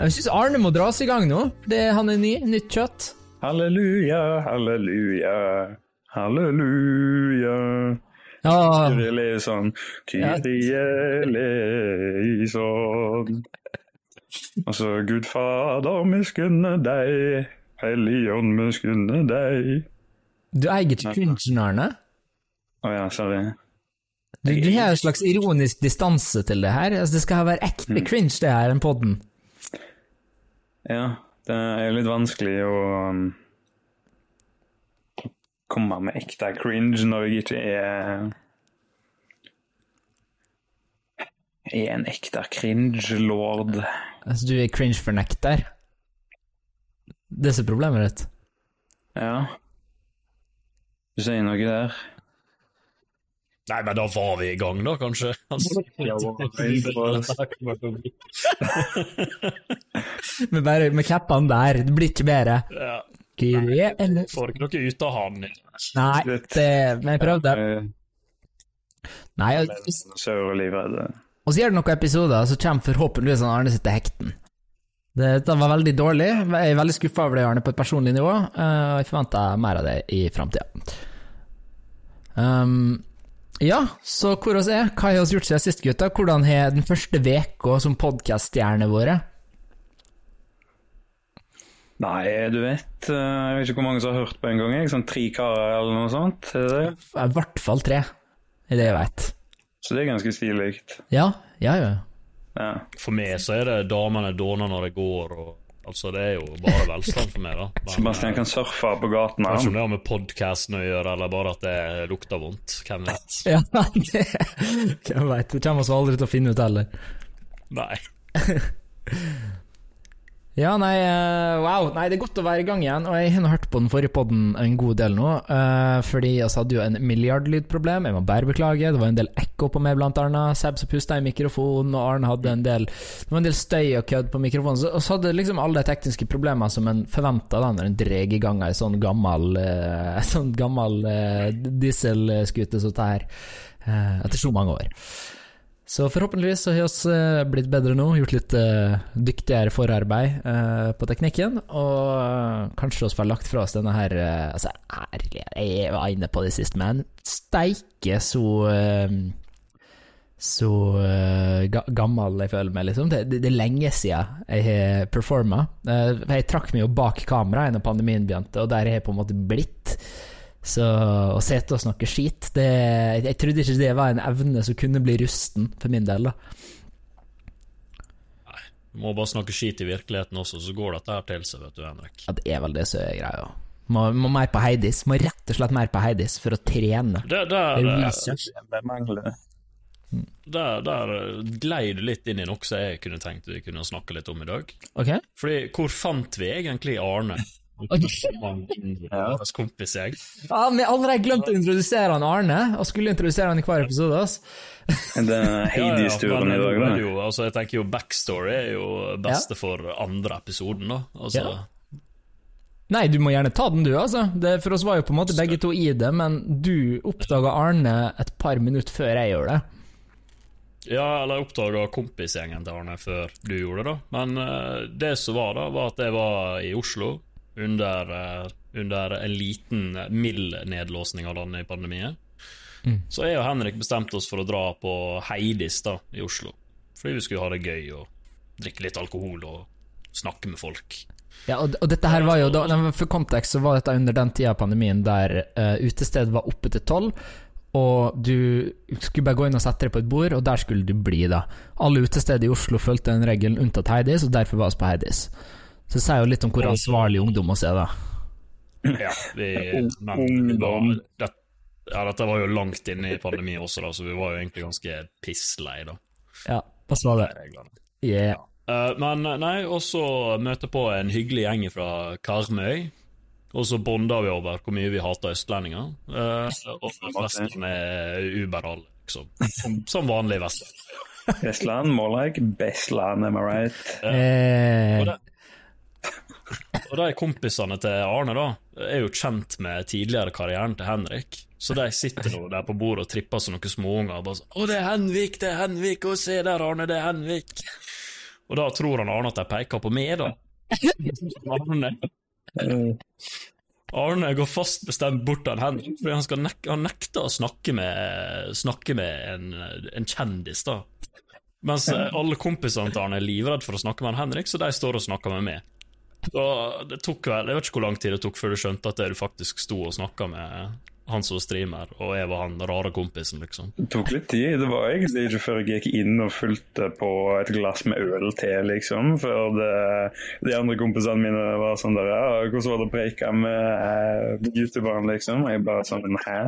Jeg syns Arne må dras i gang nå. Det, han er ny. Nytt kjøtt. Halleluja, halleluja, halleluja. Ja, Kyrie eleison, Kyrie eleison. Altså, Gud Fader, miskunne deg, Helligånd miskunne deg. du eier ikke Arne. Å ja, sorry. Du, du har en slags ironisk distanse til det her. Altså, det skal være ekte cringe, det her, den podden. Ja, det er litt vanskelig å um, komme med ekte cringe når jeg ikke er er en ekte cringe-lord. Altså, du er cringe-fornekter. Det er problemet ditt. Ja. Du sier noe der? Nei, men da var vi i gang, da, kanskje? Altså, Men bare med cappene der, det blir ikke bedre. ja. Nei, eller Får ikke noe ut av han. Nei, det, men jeg prøvde. Eh, Nei, og så gjør du noen episoder, så kommer forhåpentligvis han Arne sitt til hekten. Dette var veldig dårlig. Jeg er veldig skuffa over det, Arne, på et personlig nivå. eh, Og jeg forventer mer av det i framtida. Um, ja, så hvor oss er, hva har vi gjort siden sist, gutta? Hvordan har den første veka som podkaststjerne vært? Nei, du vet eh, Jeg vet ikke hvor mange som har hørt på en gang. Jeg. Sånn tre karer eller noe sånt. Er det det? I hvert fall tre, er det jeg veit. Så det er ganske stilig. Ja, ja, ja. Ja. For meg så er det damene dåner når det går, og altså det er jo bare velstand for meg, da. Men, Sebastian kan surfe på gaten. Kanskje om det har med podkasten å gjøre, eller bare at det lukter vondt. Hvem vet? Ja, det Hvem veit. Det kommer vi aldri til å finne ut heller. Nei. Ja, nei, eh, wow. Nei, det er godt å være i gang igjen. Og jeg har hørt på den forrige podden en god del nå, Uh, fordi vi hadde jo en milliardlydproblem. Jeg må bare beklage. Det var en del ekko på meg, blant annet. Seb som pusta i mikrofonen, og Arne hadde en del Det var en del støy og kødd på mikrofonen. Så, og så hadde liksom alle de tekniske problemene som en forventa når en drar i gang ei sånn gammel uh, sånn gammel uh, dieselskute som dette her, Uh, etter så mange år. Så forhåpentligvis så har vi eh, blitt bedre nå, gjort litt uh, dyktigere forarbeid uh, på teknikken, og kanskje vi får lagt fra oss denne her uh, Altså, ærlig, jeg var inne på det sist, men steike så så ga gammel jeg føler meg, liksom. Det, det, det er lenge siden jeg har performa. Jeg trakk meg jo bak kameraet da pandemien begynte, og der har jeg på en måte blitt. Så å sitte og snakke skit det, Jeg trodde ikke det var en evne som kunne bli rusten, for min del. da Må bare snakke skit i virkeligheten også, så går dette her til seg, vet du, Henrik. Ja, Det er vel det som er greia. Må, må mer på Heidis. Må rett og slett mer på Heidis for å trene. Det, der. Det er der, der glei du litt inn i noe som jeg kunne tenkt vi kunne snakke litt om i dag. Ok? Fordi, hvor fant vi egentlig Arne? Vår kompis jeg. Ja, Vi har allerede glemt å introdusere han Arne, og skulle introdusere han i hver episode. ass. Det er Hades-turen Ja, ja, i dag, da. jo, altså, jeg tenker jo backstory er jo beste for andre episoden, da. Altså, Ja. Nei, du må gjerne ta den, du, altså. Det, for oss var jo på en måte begge to i det, men du oppdaga Arne et par minutter før jeg gjør det. Ja, eller jeg oppdaga kompisgjengen til Arne før du gjorde det, da. Men uh, det som var, da, var at jeg var i Oslo under, eh, under en liten, eh, mild nedlåsning av landet i pandemien. Så jeg og Henrik bestemte oss for å dra på Heidis da, i Oslo. Fordi vi skulle ha det gøy og drikke litt alkohol og snakke med folk. Ja, og, og dette her var jo da, For kontekst så var dette under den tida av pandemien der uh, utestedet var oppe til tolv, og du skulle bare gå inn og sette deg på et bord, og der skulle du bli, da. Alle utesteder i Oslo fulgte den regelen unntatt Heidis, og derfor var vi på Heidis. Så det sier jo litt om hvor ansvarlig ungdom vi er, da. Ja, vi, men, Ungdom. det, ja, dette var jo langt inne i pandemien også, da, så vi var jo egentlig ganske pisslei, da. Ja, hva var det? Yeah. Eh, men nei, og så møte på en hyggelig gjeng fra Karmøy. Og så bonda vi over hvor mye vi hater østlendinger. Uh, og resten er uberall, liksom. Som, som vanlig vestland. Vestland, more like Bestland, am I right? Uh, Og, det, og de kompisene til Arne da er jo kjent med tidligere karrieren til Henrik. Så de sitter nå der på bordet og tripper som noen småunger. og bare sånn 'Å, det er Henvik, det er Henvik! Å, se der, Arne, det er Henvik!' Og da tror han Arne at de peker på meg, da. Arne, Arne går fast bestemt bort av Henrik, fordi han, nek han nekter å snakke med, snakke med en, en kjendis, da. Mens eh, alle kompisene til Arne er livredd for å snakke med Henrik, så de står og snakker med meg. Og det tok vel, Jeg vet ikke hvor lang tid det tok før du skjønte at du faktisk sto og snakka med han som streamer, og jeg var han rare kompisen, liksom. Det tok litt tid. Det var egentlig ikke før jeg gikk inn og fulgte på et glass med øl til, liksom. Før det, de andre kompisene mine var sånn der Ja, hvordan var det å preike med uh, youtuberen, liksom? Og Jeg bare sånn Hæ?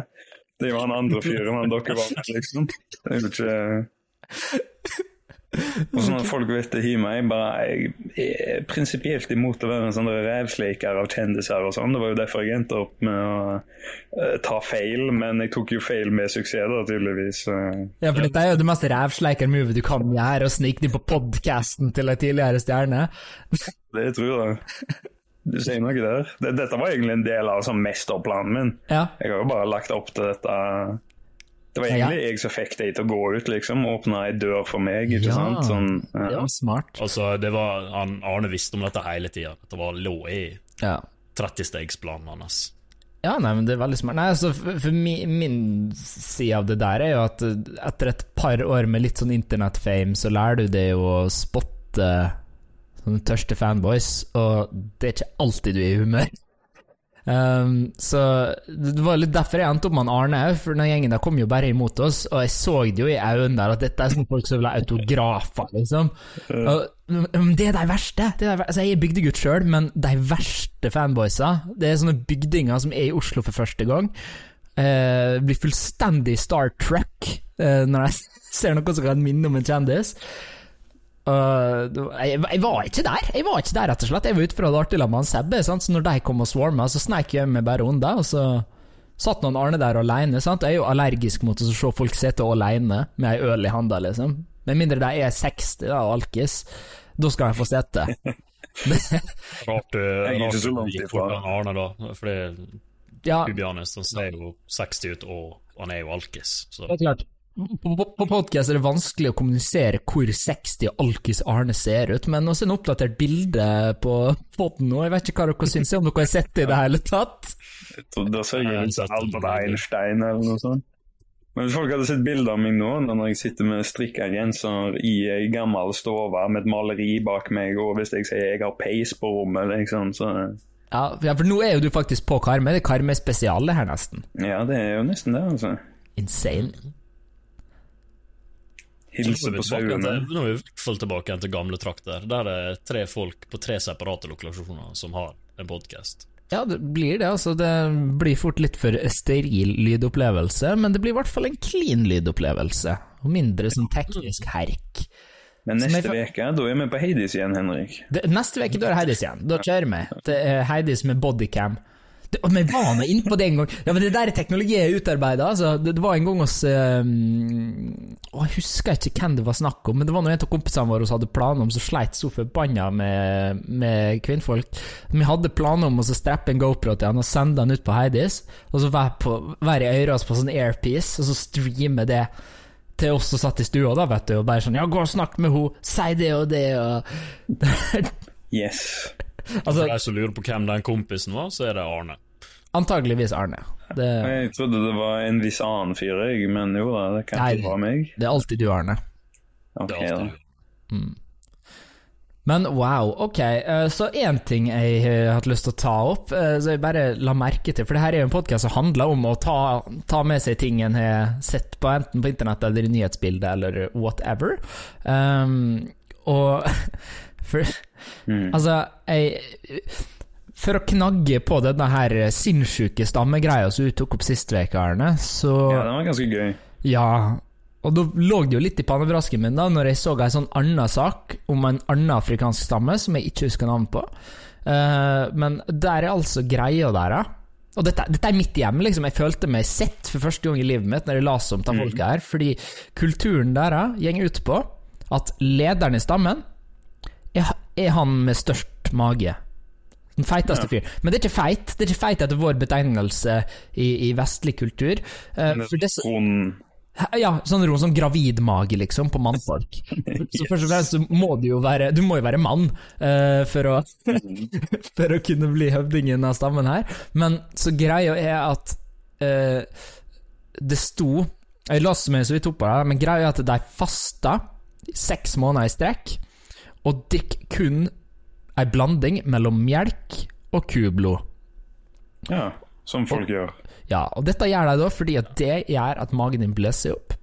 Det er jo han andre fyren han dere var med, liksom. Det er jo ikke og sånn at folk vet det i meg, bare jeg er prinsipielt imot å være en sånn revsleiker av kjendiser og sånn. Det var jo derfor jeg endte opp med å uh, ta feil, men jeg tok jo feil med suksess, da, tydeligvis. Ja, for dette er jo det mest revsleiker-movet du kan gjøre, å snike inn på podkasten til ei tidligere stjerne. det tror jeg. Du sier noe der. Dette var egentlig en del av sånn mesterplanen min. Ja. Jeg har jo bare lagt opp til dette det var egentlig ja. jeg som fikk deg til å gå ut, liksom. Åpna ei dør for meg, ikke ja. sant. Sånn, ja. Det var smart. Altså, det var, han, Arne visste om dette hele tida. Det var lå i ja. 30-stegsplanen hans. Ja, nei, men det er veldig smart. Nei, altså, for, for min, min, side av det der er jo at etter et par år med litt sånn internettfame, så lærer du det jo å spotte sånne tørste fanboys, og det er ikke alltid du er i humør. Um, så Det var litt derfor jeg endte opp med Arne òg, for den gjengen der kom jo bare imot oss, og jeg så det jo i øynene der at dette er sånne folk som vil ha autografer, liksom. Og, men det er de verste. Det er de, altså jeg er bygdegutt sjøl, men de verste fanboysa, det er sånne bygdinger som er i Oslo for første gang, uh, blir fullstendig Star Trek uh, når jeg ser noe som kan minne om en kjendis. Uh, jeg, jeg, var ikke der, Jeg var ikke der rett og slett Jeg var ute for å ha det artig med Sebbe, så når de kom og swarma, så sneik jeg meg bare unna. Og så satt noen Arne der alene. Sant? Jeg er jo allergisk mot å se folk sitte alene med ei øl i handa, liksom. Med mindre de er 60 da, og alkis. Da skal de få sitte. rart du gikk bort Arne, da. Fordi ja. han ser jo 60 ut, og han er jo alkis. Så. Det er klart. På, på, på podkast er det vanskelig å kommunisere hvor 60 alkis Arne ser ut, men også en oppdatert bilde på poden nå. Jeg vet ikke hva dere syns om dere har sett det i det hele tatt? Da ser så ut som Albert Einstein eller noe sånt. Men hvis folk hadde sett bilder av meg nå, når jeg sitter med strikka genser i ei gammel stove med et maleri bak meg, og hvis jeg sier jeg har peis på rommet, liksom, så ja, for nå er jo du faktisk på Karmøy. Det er Karmøy spesial, det her, nesten. Ja, det er jo nesten det, altså. Insane. Hilse på sauene. Nå er vi i hvert fall tilbake igjen til gamle trakter. Der er det tre folk på tre separate lokasjoner som har en podkast. Ja, det blir det. altså Det blir fort litt for steril lydopplevelse, men det blir i hvert fall en clean lydopplevelse. Og mindre sånn teknisk herk. Men neste uke, da er vi på Heidis igjen, Henrik. Det, neste uke da er det Heidis igjen. Da kjører vi Det er Heidis med bodycam. Men var nå inne på det en gang? Ja, men Det der er teknologi jeg utarbeida. Altså. Det, det, var en gang oss um, Jeg husker ikke hvem det var snakk om, men det var noen av kompisene våre som hadde planer om så sleit så forbanna med, med kvinnfolk. Vi hadde planer om å streppe en GoPro til han og sende den ut på Heidis, og så være, på, være i øret på sånn airpiece, og så streame det til oss som satt i stua, da, vet du, og bare sånn Ja, gå og snakk med henne, si det og det, og Yes. Altså, For deg som lurer på hvem den kompisen var, så er det Arne. Antageligvis Arne. Det... Jeg trodde det var en viss annen fyr, jeg, men jo da, det kan ikke være meg. Det er alltid du, Arne. Ok, da. Mm. Men wow, ok. Eh, så én ting jeg har hatt lyst til å ta opp, eh, så jeg bare la merke til For det her er jo en podkast som handler om å ta, ta, med seg ting en har sett på enten på internett eller i nyhetsbildet eller whatever. Um, og for mm. Altså, jeg for å knagge på denne her sinnssyke stammegreia som du tok opp sist uke, Arne, så Ja, den var ganske gøy. Ja, og da lå det jo litt i pannebrasken min da når jeg så en sånn annen sak om en annen afrikansk stamme som jeg ikke husker navnet på. Uh, men der er altså greia der, og dette, dette, er mitt hjem, liksom. Jeg følte meg sett for første gang i livet mitt når jeg leste om de mm. folka her, fordi kulturen der går ut på at lederen i stammen er, han med størst mage. Den feiteste fyr. Men det er ikke feit Det er ikke feit etter vår betegnelse i, i vestlig kultur. Uh, det, Ja, sånn, ro- som gravidmage, liksom, på mannfolk. Så først og fremst så må du jo være Du må jo være mann uh, for, å, for å kunne bli høvdingen av stammen her. Men så greia er at uh, det sto Jeg leste meg så vidt opp på det, men greia er at de fasta seks måneder i strekk, og drikk kun ei blanding mellom melk og kublod. Ja, som folk gjør. Ja, og dette gjør de da fordi at det gjør at magen din bløser opp.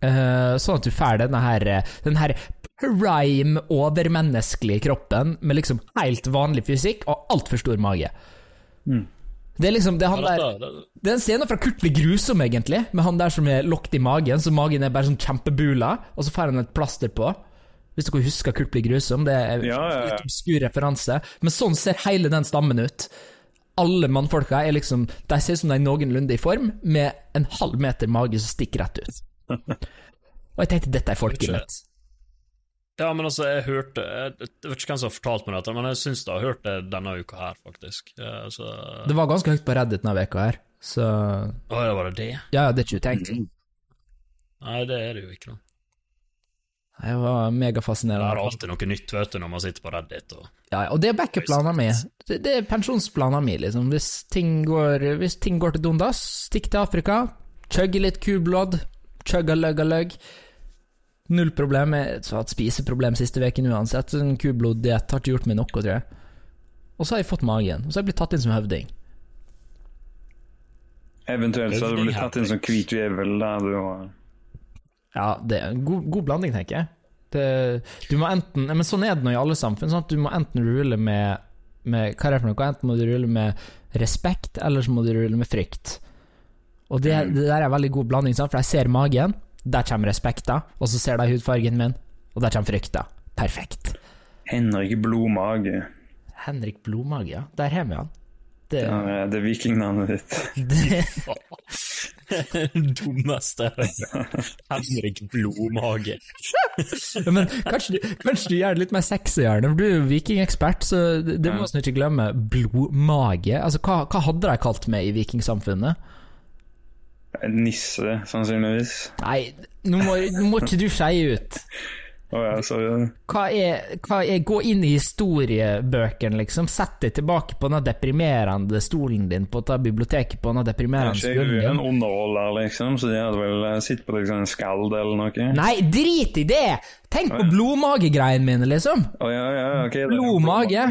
Uh, sånn at du får denne her, den her prime overmenneskelige kroppen med liksom helt vanlig fysikk og altfor stor mage. Det er liksom det er han der Det er en scene fra Kurt blir grusom, egentlig, med han der som er lokket i magen, så magen er bare sånn kjempebula, og så får han et plaster på. Hvis dere husker Kurt blir grusom, det er Ja, ja, ja. litt obskur referanse. Men sånn ser hele den stammen ut. Alle mannfolka er liksom De ser ut som de er noenlunde i form, med en halv meter mage som stikker rett ut. Og jeg tenkte dette er folket Ikke- mitt. ja, men altså, jeg hørte Jeg, vet ikke hvem som har fortalt meg dette, men jeg syns jeg har hørt det denne uka her, faktisk. Ja, så Det var ganske høyt på Reddit denne veka her, så Å ja, var det det? Ja, ja, det er ikke utenkt. Nei, det er det jo ikke, da. Det var Det er alltid noe nytt, vet du, når man sitter på Reddit og Ja, og det er backup-planen min. Det, det er pensjonsplanen min, liksom. Hvis ting går, hvis ting går til dundas, stikk til Afrika, chugge litt kublod, chugga løgga løgg. Null problem. Jeg har hatt spiseproblem siste uken uansett. En kubloddiett har ikke gjort meg noe, tror jeg. Og så har jeg fått magen, og så har jeg blitt tatt inn som høvding. Eventuelt så har du blitt tatt inn som hvit djevel der du var Ja, det er en god, god blanding, tenker jeg. Det, du må enten Men sånn er det nå i alle samfunn. At du må enten rulle med, med Hva er det for noe? Enten må du rulle med respekt, eller så må du rulle med frykt. Og det, det der er en veldig god blanding, sant? for jeg ser magen, der kommer respekta, og så ser de hudfargen min, og der kommer frykta. Perfekt. Henrik Blodmage. Henrik Blodmage, ja. Der har vi han. Det, Ja, det er vikingnavnet ditt. det, Dummeste Henrik Blodmage. Men kanskje du, kanskje du gjør det litt mer sexy, Arne, for du er jo vikingekspert, så det, må vi ikke glemme. Blodmage. Altså, hva, hva hadde de kalt meg i vikingsamfunnet? Nisse, sannsynligvis. Nei, nå må, nå må ikke du skeie ut. Å ja, sorry. Hva er, hva er Gå inn i historiebøkene, liksom. Sett deg tilbake på den deprimerende stolen din på ta biblioteket på den deprimerende Kanskje jeg er jo en din. underholder, liksom, så de hadde vel eh, sittet på liksom en skald eller noe. Nei, drit i det! Tenk på blodmagegreiene mine, liksom. Oh, ja, ja, ok. det er Blodmage.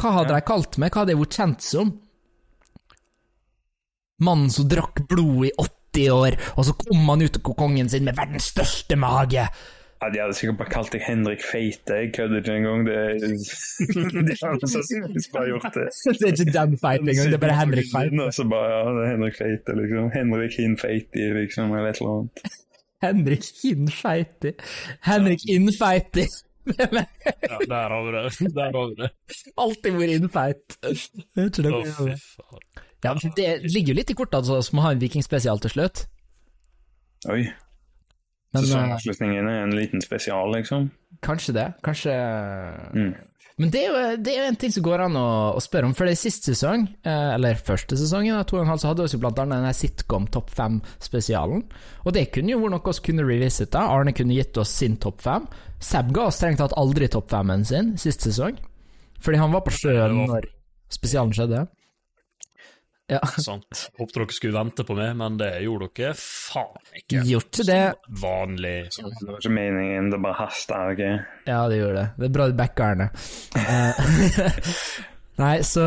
Hva hadde de kalt meg? Hva hadde jeg vært kjent som? Mannen som drakk blod i 80 år, og så kom han ut av kokongen sin med verdens største mage. Ja, De hadde sikkert bare kalt deg Henrik Feite, jeg kødder ikke engang. Det. De hadde sannsynligvis bare gjort det. Det er ikke den feit engang, det er bare Henrik Feite. Og så bare, ja, det er Henrik Feite, liksom. Henrik Hin Feiti, liksom, eller et eller annet. Henrik Innfeiti. Henrik Innfeiti. Ja, der har vi det. Der har vi det. Alltid vært innfeit. Det er ikke Å, noe fy faen. Ja, det ligger jo litt i kortet altså, som må ha en vikingspesial til slutt. Oi. Men eh, Sesongavslutningen er en liten spesial, liksom. kanskje det. Kanskje Mm. Men det er, jo, det er jo en ting som går an å, å spørre om, for det er sist sesong, eh, eller første sesongen, da, to og en halv, så hadde vi jo blant annet denne sitcom topp fem-spesialen. Og det kunne jo vært noe vi kunne revisita. Arne kunne gitt oss sin topp fem. Seb ga oss strengt tatt aldri topp femmen sin sist sesong, fordi han var på sjøen når spesialen skjedde. Ja, Sant. Håpte dere skulle vente på meg, men det gjorde dere faen ikke. gjort det. Vanlig. Det var ikke meningen, det bare hasta. ok? Ja, det gjorde det. Det er bra du backer Arne. Eh, Nei, så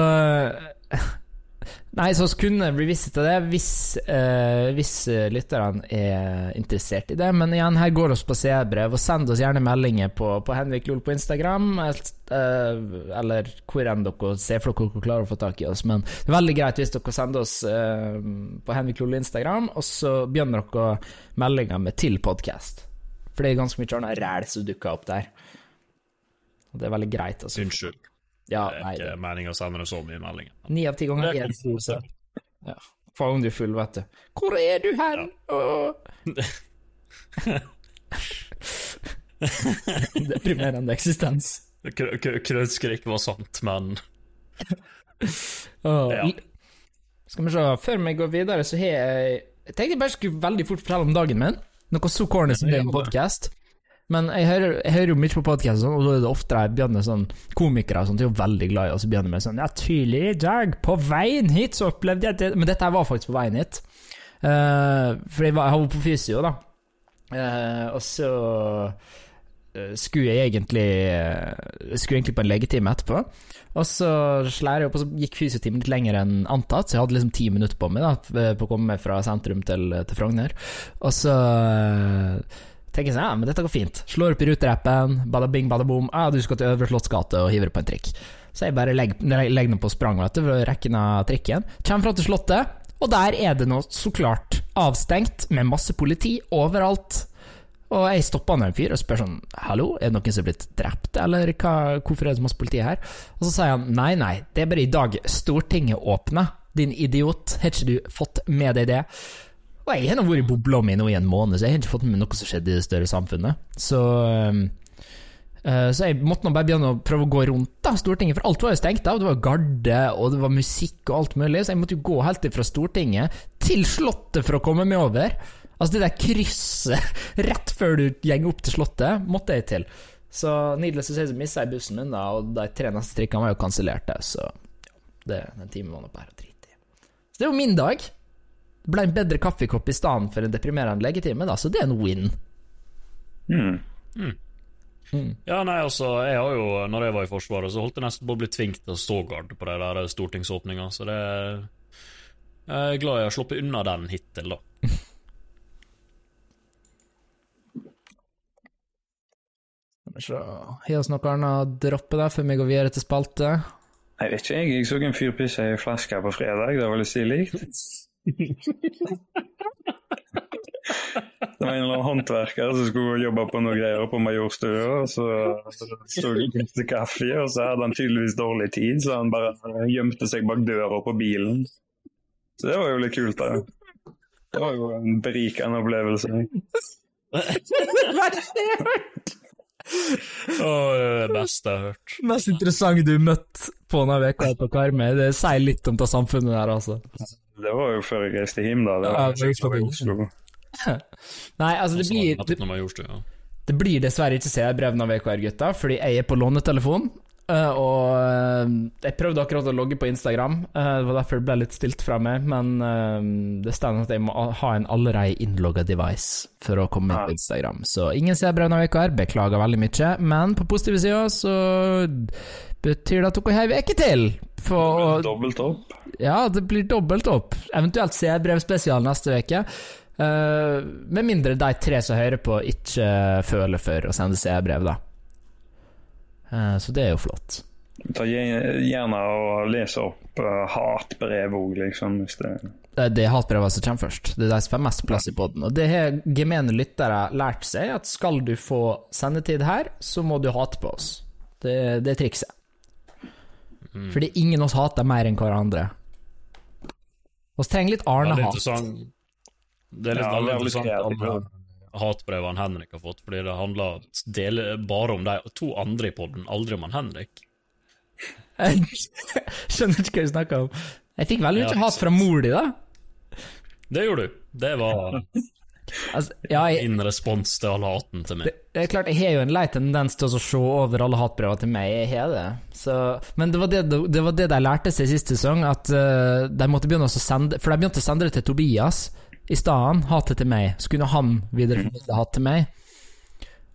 Nei, så kunne revisite det hvis, eh, hvis eh, lytterne er interessert i det. Men igjen, her går oss på CE-brev, og send oss gjerne meldinger på, på Henrik Lol på Instagram, eh, eller hvor enn dere ser for dere klarer å få tak i oss. Men det er veldig greit hvis dere sender oss eh, på Henrik Lol Instagram, og så begynner dere meldinger med 'til podkast'. For det er ganske mye annet ræl som dukker opp der. Og det er veldig greit. Altså. Unnskyld. Ja, Det nei, er ikke meningen å sende så mye meldinger. Ni av ti ganger Det er det se. Ja. Faen, du er full, vet du. Hvor er du hen? Ja. Deprimerende eksistens. Krødskrik var sant, men Åh. Ja. Skal vi se, før vi går videre, så har jeg Jeg tenkte jeg bare skulle veldig fort fortelle om dagen min. Noe så corny som det er en podkast. Men jeg hører, jeg hører jo mye på podkast, og da er det ofte jeg begynner sånn Komikere og sånt er jo veldig glad i å begynne med sånn Ja, tidlig i på veien hit, så opplevde jeg det Men dette var faktisk på veien hit. Uh, for jeg var, jeg var på fysio, da. Uh, og så uh, skulle jeg egentlig Skulle egentlig på en legetime etterpå. Og så slær jeg opp, og så gikk fysiotimen litt lenger enn antatt, så jeg hadde liksom ti minutter på meg da på å komme meg fra sentrum til, til Frogner. Og så tenker seg, sånn, ja, men dette går fint. Slår opp i ruterappen, bada bing, bada boom. Ah, du skal til Øvre Slottsgate og hiver på en trikk. Så jeg bare legger, legger den på sprang vet du, for å rekke ned trikken. Kommer fram til Slottet, og der er det nå så klart avstengt, med masse politi overalt. Og jeg stopper ned en fyr og spør sånn Hallo, er det noen som er blitt drept, eller hva, hvorfor er det så masse politi her? Og så sier han nei, nei, det er bare i dag Stortinget åpner, din idiot. Har ikke du fått med deg det? Og jeg har vært i bobla mi nå i en måned, så jeg har ikke fått med noe som skjedde i det større samfunnet. Så uh, Så jeg måtte nå bare begynne å prøve å gå rundt da, Stortinget, for alt var jo stengt av. Det var garde, og det var musikk og alt mulig, så jeg måtte jo gå helt fra Stortinget til Slottet for å komme meg over. Altså det der krysset rett før du går opp til Slottet, måtte jeg til. Så needless å si så mista jeg bussen min, da, og de tre neste trikkene var jo kansellerte, så det, den timen var nå bare drit i. Så det er jo min dag. Det ble en bedre kaffekopp i stedet for en deprimerende legetime, da, så det er en win. Mm. Mm. Mm. Ja, nei, altså, jeg har jo, når jeg var i Forsvaret, så holdt jeg nesten på å bli tvunget til å stå gard på de der stortingsåpninga, så det Jeg er glad jeg har sluppet unna den hittil, da. Har vi noe annet å droppe der før vi går videre til spalte? Jeg vet ikke, jeg. Jeg så en fyr pisse i flaske på fredag. Det var litt stilig. Det var en eller annen håndverker som skulle jobbe på noe greier på Majorstua. Og så sto det til kaffe, og så hadde han tydeligvis dårlig tid, så han bare gjemte seg bak døra på bilen. Så det var jo litt kult, da. Det var jo en berikende opplevelse. Oh, det beste jeg har hørt. Mest interessante du møtte på denne uka på Karmøy. Det sier litt om det samfunnet der, altså. Det var jo før jeg reiste hjem, da. Det var, ja, jeg var Oslo. Nei, altså det blir det, det blir dessverre ikke CR-brev av VKR-gutta, fordi jeg er på lånetelefon. Uh, og uh, jeg prøvde akkurat å logge på Instagram, uh, det var derfor det ble litt stilt fra meg. Men det står at jeg må ha en allerede innlogga device for å komme inn på Instagram. Så ingen ser brev av VKR, beklager veldig mye. Men på positive sida så betyr det at dere har ei uke til. For, dobbelt opp. Ja, det blir dobbelt opp. Eventuelt CR-brevspesial neste uke. Uh, med mindre de tre som hører på, ikke føler for å sende CR-brev, da. Uh, så det er jo flott. Ta gjerne og lese opp uh, hatbrev òg, liksom. Hvis det det er hatbrevene som kommer først. Det er de som får mest plass i poden. Og det har gemene lyttere lært seg, at skal du få sendetid her, så må du hate på oss. Det, det er trikset. Mm. Fordi ingen av oss hater mer enn hverandre. Vi trenger litt Arne-hat. Det er litt ja, litt interessant alle hatbrevene Henrik har fått, fordi det handler bare om de to andre i poden, aldri om han Henrik. Jeg skjønner ikke hva du snakker om. Jeg fikk veldig mye ja, hat fra mor di, da. Det gjorde du. Det var altså, ja, jeg, Din respons til all haten til meg. Det, det, er klart, Jeg har jo en lei tendens til å se over alle hatbrevene til meg. Jeg har det. Så, men det var det, det var det, de lærte seg sist sesong, at uh, de måtte begynne å sende For de begynte å sende det til Tobias i stedet hatet til meg. Så kunne han videreformidle hatt til meg.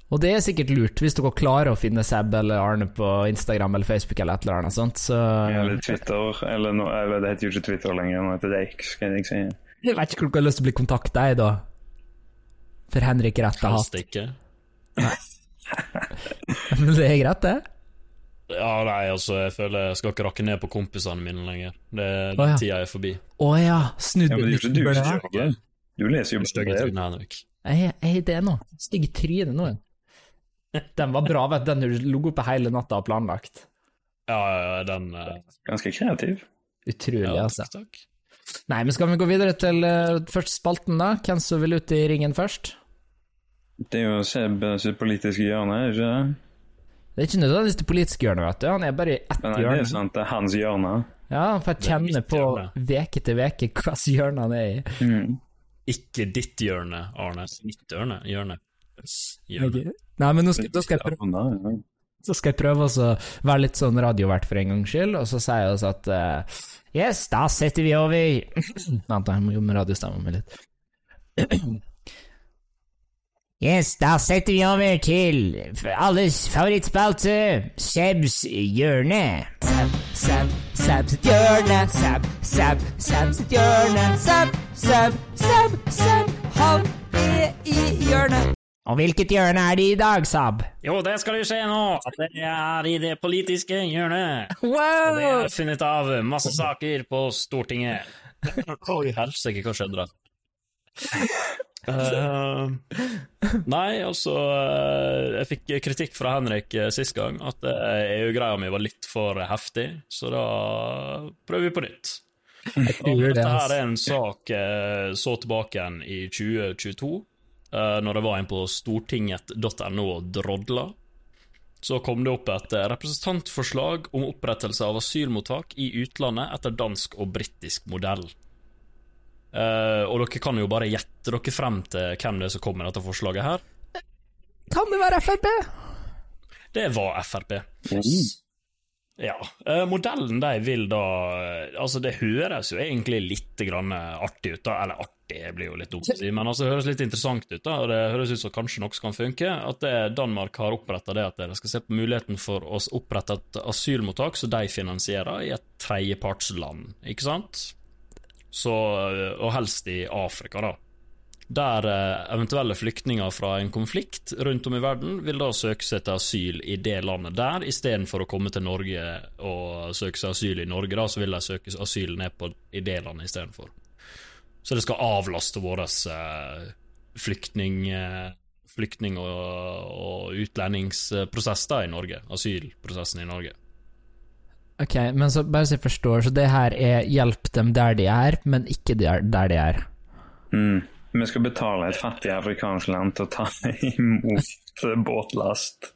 Og det er sikkert lurt, hvis dere klarer å finne Seb eller Arne på Instagram eller Facebook eller et eller annet sånt. Så... Eller Twitter, eller no, eller det heter jo ikke Twitter lenger, nå heter det X, skal jeg si. Jeg vet ikke hvor dere har lyst til å bli kontakta, jeg, da. For Henrik retter hat. Helst ikke. Men det er greit, det? Ja, nei, altså, jeg føler jeg skal ikke rakke ned på kompisene mine lenger. Det, oh, ja. Tida er forbi. Å oh, ja, snudd ja, er du gjør det. Du leser jo Stygge trynet, Henrik. Jeg er det nå. Stygge trynet nå. Den var bra, vet du. Den du lå oppe hele natta og planlagt. Ja, ja, den uh... Ganske kreativ. Utrolig, ja, altså. Takk, takk. Nei, men skal vi gå videre til uh, første spalten, da? Hvem som vil ut i ringen først? Det er jo Seb sitt politiske hjørne, er ikke det? Det er ikke nødvendigvis det politiske hjørnet, vet du. Han er bare i ett hjørne. Det er sant, det er hans hjørne. Ja, han får kjenne på veke til veke hvilket hjørne han er i. Mm. ikke ditt hjørne, Arne. Mitt hjørne. Hjørne. hjørne. Nei, men nå skal, da skal jeg prøve, så skal jeg prøve å være litt sånn radiovert for en gangs skyld, og så sier jeg at uh, Yes, da setter vi over Vent, jeg må jobbe med radiostemmen min litt. Yes, da setter vi over til alles favorittspalte, Sebs hjørne. Seb, Seb, Seb sitt hjørne. Seb, Seb, Seb sitt hjørne. Seb, Seb, Seb, Seb, han er i hjørnet. Og hvilket hjørne er det i dag, Sab? Jo, det skal du se nå. At det er i det politiske hjørnet. Wow! Og det er funnet av masse saker på Stortinget. Oi, helsike, hva skjedde da? Uh, nei, altså uh, Jeg fikk kritikk fra Henrik uh, sist gang at EU-greia mi var litt for heftig, så da prøver vi på nytt. Og dette her er en sak så tilbake igjen i 2022, når jeg var inne på stortinget.no og drodla. Så kom det opp et representantforslag om opprettelse av asylmottak i utlandet etter dansk og britisk modell. Uh, og dere kan jo bare gjette dere frem til hvem det er som kommer med dette forslaget her. Kan det være Frp? Det var Frp. Yes. Ja. Uh, modellen de vil da uh, Altså, det høres jo egentlig litt grann artig ut, da. Eller artig blir jo litt dumt å si, men altså, det høres litt interessant ut, da. Og det høres ut som kanskje noe kan funke. At det, Danmark har oppretta det at dere skal se på muligheten for å opprette et asylmottak som de finansierer i et tredjepartsland, ikke sant? Så, og helst i Afrika, da. Der eh, eventuelle flyktninger fra en konflikt rundt om i verden vil da søke seg til asyl i det landet der, istedenfor å komme til Norge og søke seg asyl i Norge, da, så vil de søke asyl ned på, i det landet istedenfor. Så det skal avlaste vår eh, flyktning, eh, flyktning- og, og utlendingsprosess da i Norge. Asylprosessen i Norge. Ok, men så bare så jeg forstår, så det her er hjelp dem der de er, men ikke der, der de er? Mm. Vi skal betale et fattig afrikansk land til å ta imot båtlast.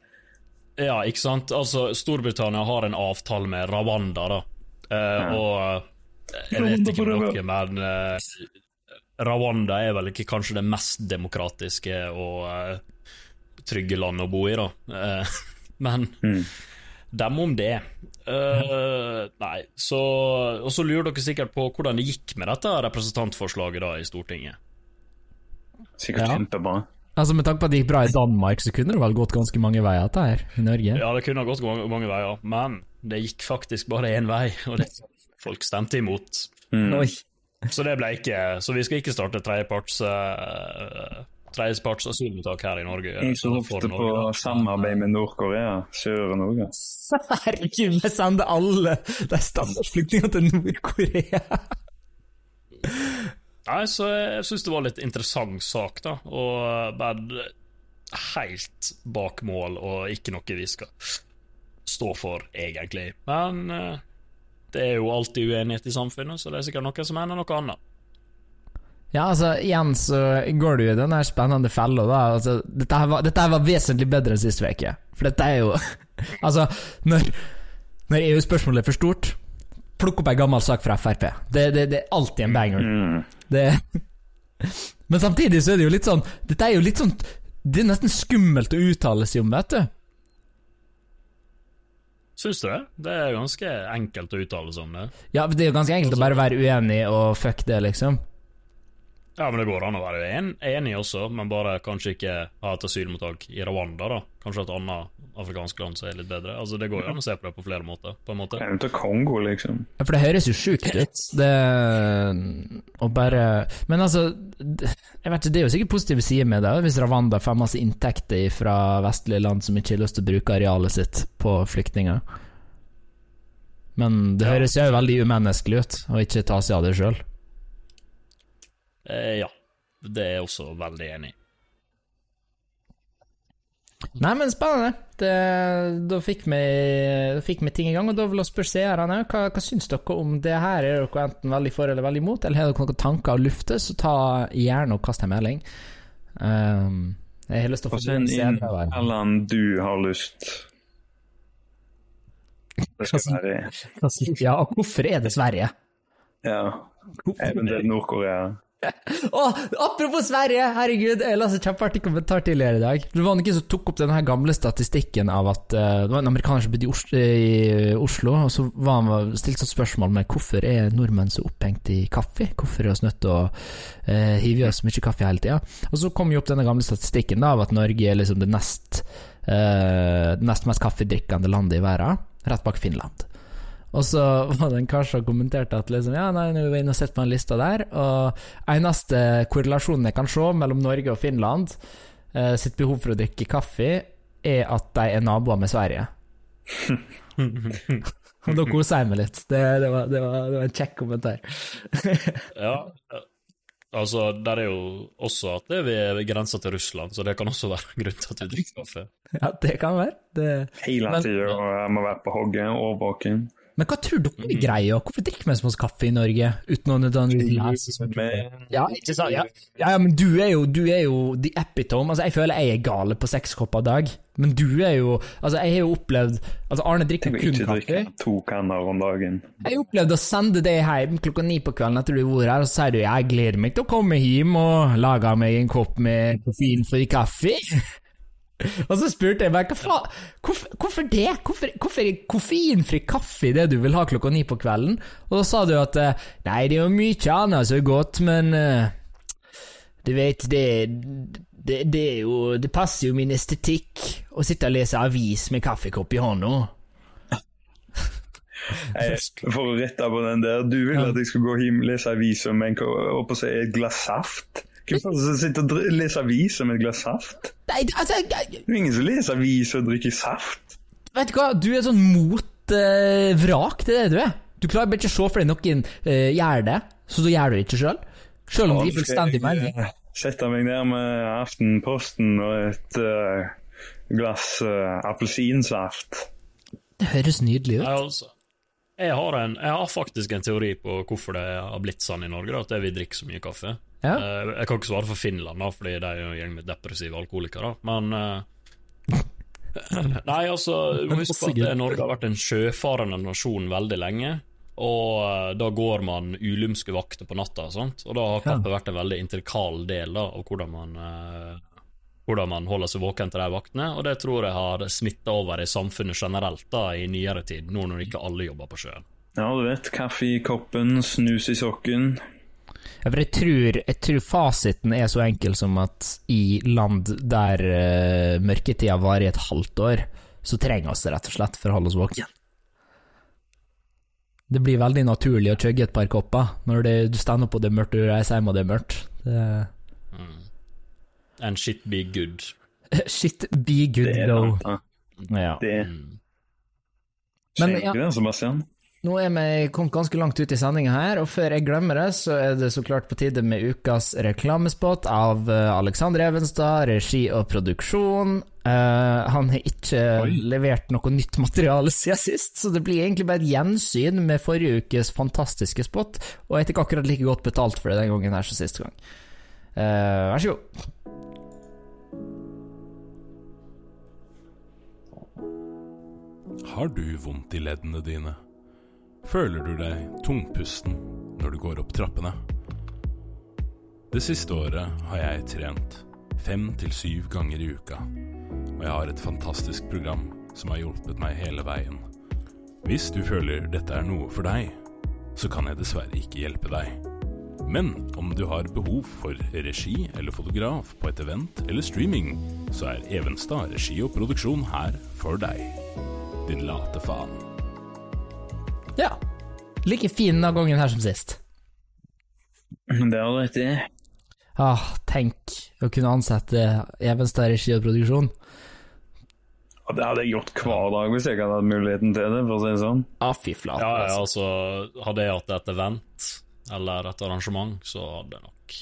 Ja, ikke sant. Altså, Storbritannia har en avtale med Rwanda, da. Eh, ja. Og eh, jeg vet ikke om dere, men eh, Rwanda er vel ikke kanskje det mest demokratiske og eh, trygge landet å bo i, da. Eh, men mm. Dem om det. Uh, nei, så Og så lurer dere sikkert på hvordan det gikk med dette representantforslaget da i Stortinget. Sikkert ja. kjempebra. Altså Med tanke på at det gikk bra i Danmark, så kunne det vel gått ganske mange veier dette her i Norge? Ja, det kunne ha gått mange, mange, veier, men det gikk faktisk bare én vei, og det folk stemte imot. Mm. Så det ble ikke Så vi skal ikke starte tredjeparts uh, tredjeparts asylmottak her i Norge. Jeg så ofte på samarbeid med Nord-Korea. Søren òg. Herregud, vi sender alle de standardflyktningene til Nord-Korea! Nei, så jeg syns det var litt interessant sak, da. Og bare helt bak mål, og ikke noe vi skal stå for, egentlig. Men eh, det er jo alltid uenighet i samfunnet, så det er sikkert noen som mener noe annet. Ja, altså, igjen så går du i den der spennende fella, da. Altså, dette, her var, dette her var vesentlig bedre enn sist uke. For dette er jo Altså, når, når EU-spørsmålet er for stort, plukk opp ei gammel sak fra Frp. Det, det, det, er alltid en banger. Mm. Det Men samtidig så er det jo litt sånn Dette er jo litt sånn Det er nesten skummelt å uttale seg om, vet du. Syns du det? Det er ganske enkelt å uttale seg om det. Ja, det er jo ganske enkelt å bare være uenig og fuck det, liksom. Ja, men det går an å være en, enig også, men bare kanskje ikke ha et asylmottak i Rwanda, da. Kanskje et annet afrikansk land som er litt bedre. Altså, Det går jo an å se på det på flere måter. på en måte. Ja, til Kongo, liksom. Ja, for det høres jo sjukt ut. Det å bare Men altså, jeg vet ikke, det er jo sikkert positive sider med det, hvis Rwanda får masse inntekter fra vestlige land som ikke har lyst til å bruke arealet sitt på flyktninger. Men det høres jo veldig umenneskelig ut å ikke ta seg av det sjøl. Eh, ja. Det er jeg også veldig enig i. Nei, men spennende. Det, da, fikk vi, da fikk vi ting i gang, og da vil jeg spørre seerne òg. Hva, hva syns dere om det her? Er dere enten veldig for eller veldig imot, eller har dere noen tanker å lufte, så ta gjerne og kast en melding. Um, jeg har lyst til å få Send inn Allan du har lyst. Det skal være Ja, og hvorfor er det Sverige? Ja. Eventuelt Nord-Korea. Å, apropos Sverige! Herregud, jeg la en kjempeartig kommentar tidligere i dag. Det var noen som tok opp denne gamle statistikken av at uh, Det var en amerikaner som bodde i Oslo, og så var han stilt sånn spørsmål med hvorfor er nordmenn så opphengt i kaffe? Hvorfor er vi nødt til å uh, hive i oss mye kaffe hele tida? Og så kom jo opp denne gamle statistikken da, av at Norge er liksom det nest, uh, nest mest kaffedrikkende landet i verden, rett bak Finland. Og så var det en kar som kommenterte at liksom, ja, nei, nå er vi inne og sett på den lista der, og eneste korrelasjonen jeg kan se mellom Norge og Finland eh, sitt behov for å drikke kaffe, er at de er naboer med Sverige. og da koser jeg meg litt. Det, det, var, det, var, det var en kjekk kommentar. Ja, altså, der er jo også at det er ved grensa til Russland, så det kan også være grunn til at du drikker kaffe. ja, det kan være. Det... Hele Men- tida må være på hogget, årvåken. Men hva tror dere vi greier? Hvorfor drikker vi så mye kaffe i Norge uten å nødvendigvis Ja, ikke sant? Ja, ja, men du er, jo, du er jo the epitome. Altså, jeg føler jeg er gale på seks kopper dag, men du er jo Altså, jeg har jo opplevd Altså, Arne drikker kun kaffe. jeg vil ikke drikke to kanner om dagen. Jeg har opplevd å sende deg hjem klokka ni på kvelden etter du har vært her, og så sier du jeg gleder meg til å komme hjem og lage meg en kopp med koffeinfri kaffe. og så spurte jeg meg hva faen hvorfor, hvorfor det? Hvorfor, hvorfor koffeinfri kaffe det du vil ha klokka ni på kvelden? Og da sa du at eh, nei, det er jo mye annet som er godt, men uh, du vet, det, det, det er jo Det passer jo min estetikk å sitte og lese avis med kaffekopp i hånda. Jeg, for å rette på den der, du ville at jeg skulle gå hjem og lese aviser med en, et glass saft? Hvem sitter du og leser aviser med et glass saft? Nei, altså jeg, Det er ingen som leser aviser og drikker saft. Vet du hva, du er sånn motvrak, det er det du er. Du klarer bare ikke å se for deg noen uh, gjør det, så da gjør du det ikke sjøl. Sjøl om det gir fullstendig mening. Jeg Sette meg ned med Aftenposten og et uh, glass uh, appelsinsaft. Det høres nydelig ut. ut. altså, jeg har, en, jeg har faktisk en teori på hvorfor det har blitt sånn i Norge, at vi drikker så mye kaffe. Ja. Eh, Jeg kan ikke svare for Finland, da, fordi de er jo en gjeng med depressive alkoholikere, men eh, Nei, altså, husk på at Norge har vært en sjøfarende nasjon veldig lenge. Og eh, da går man ulumske vakter på natta og sånt, og da har kaffe vært en veldig intrikal del da, av hvordan man hvordan man holder seg våken til de vaktene, og det tror jeg har smitta over i samfunnet generelt da i nyere tid, nå når ikke alle jobber på sjøen. Ja, du vet. Kaffe i koppen, snus i sokken. Ja, for jeg tror, jeg tror fasiten er så enkel som at i land der uh, mørketida varer i et halvt år, så trenger vi det rett og slett for å holde oss våkne. Det blir veldig naturlig å chugge et par kopper når det, du står opp og det er mørkt og du reiser hjem og det er mørkt. Det, And shit be good. shit be good Det er go. sant. Ja. Det Mm. Men, skjer ja. ikke det, Sebastian. Nå er vi kommet ganske langt ut i sendinga her, og før jeg glemmer det, så er det så klart på tide med ukas reklamespot av eh, Alexander Evenstad, regi og produksjon. Uh, han har ikke Oi. levert noe nytt materiale siden sist, så det blir egentlig bare et gjensyn med forrige ukes fantastiske spot, og jeg fikk akkurat like godt betalt for det den gangen her som sist gang. Uh, vær så god. Har du vondt i leddene dine? Føler du deg tungpusten når du går opp trappene? Det siste året har jeg trent fem til syv ganger i uka, og jeg har et fantastisk program som har hjulpet meg hele veien. Hvis du føler dette er noe for deg, så kan jeg dessverre ikke hjelpe deg. Men om du har behov for regi eller fotograf på et event eller streaming, så er Evenstad regi og produksjon her for deg. Din late faen. Ja. Like fin denne gangen her som sist. Det har du rett i. Ah, tenk å kunne ansette Evenstad regi og produksjon. Det hadde jeg gjort hver dag hvis jeg hadde hatt muligheten til det, for å si det sånn. Ah, fy flate. Ja, ja, altså. altså, hadde jeg hatt et event eller et arrangement, så hadde jeg nok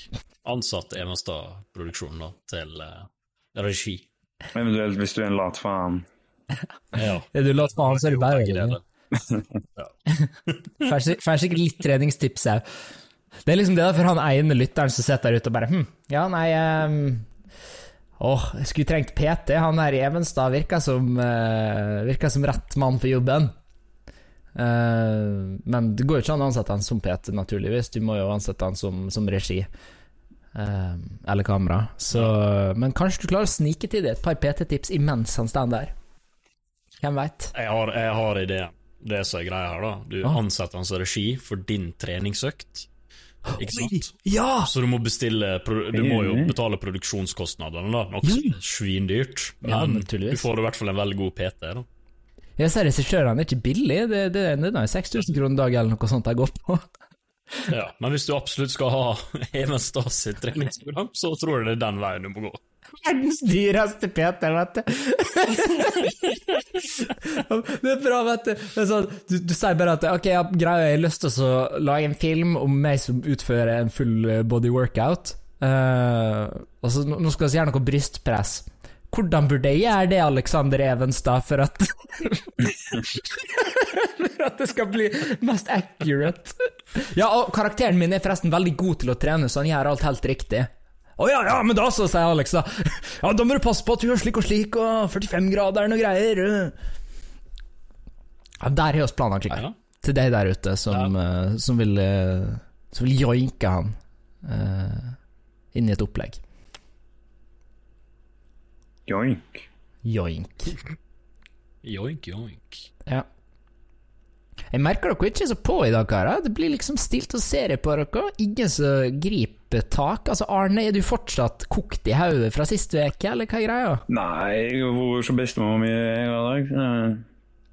ansatt Evenstad-produksjonen til eh, regi. Eventuelt hvis du er en lat faen. Ja. Er du lat faen, så er du bare deler. Får sikkert litt treningstips òg. Det er liksom det der for han ene lytteren som sitter der ute og bare hm, ja, nei um, Åh, jeg skulle trengt PT. Han her i Evenstad virker som, uh, virker som rett mann for jobben. Eh, men det går jo ikke an å ansette han som PT, naturligvis. Du må jo ansette han som, som regi. Uh, eller kamera. Så, men kanskje du klarer å snike til deg et par PT-tips imens han står der. Hvem veit? Jeg har, jeg har ideen. Det som er greia her, da. Du Ah. ansetter han som regi for din treningsøkt. Ikke sant? Ja! Så du må bestille Du må jo betale produksjonskostnadene, da. Noe svindyrt. Ja, Men du får i hvert fall en veldig god PT, da. Jeg ser regissørene er ikke billig. Det, det, det er 6000 kroner dag eller noe sånt jeg går på. Ja, men hvis du absolutt skal ha Even Stas sitt treningsprogram, så tror jeg det er den veien du må gå. Verdens dyreste PT, vet du. det er bra, vet du. Det er sånn, du, du sier bare at ok, ja, greia, jeg har lyst til å lage en film om meg som utfører en full eh, body workout. Uh, altså, nå skal vi gjøre noe brystpress. Hvordan burde jeg gjøre det, Alexander Evenstad, for at For at det skal bli mest accurate? Ja, og karakteren min er forresten veldig god til å trene, så han gjør alt helt riktig. Å ja, ja, men da så, sier Alex, da. Ja, da må du passe på at du gjør slik og slik, og 45-graderen og greier. Ja, der har vi planer, Chica. Ja. Til deg der ute som, eh, som vil uh, Som vil joinke han uh, inn i et opplegg. Joink. Joink. Joink, joink. Ja. Jeg merker dere ikke så på i dag, karer. Det blir liksom stilt og serie på dere. Ingen som griper tak. Altså, Arne, er du fortsatt kokt i hodet fra sist uke, eller hva er greia? Nei, jeg har vært hos bestemor mi i dag.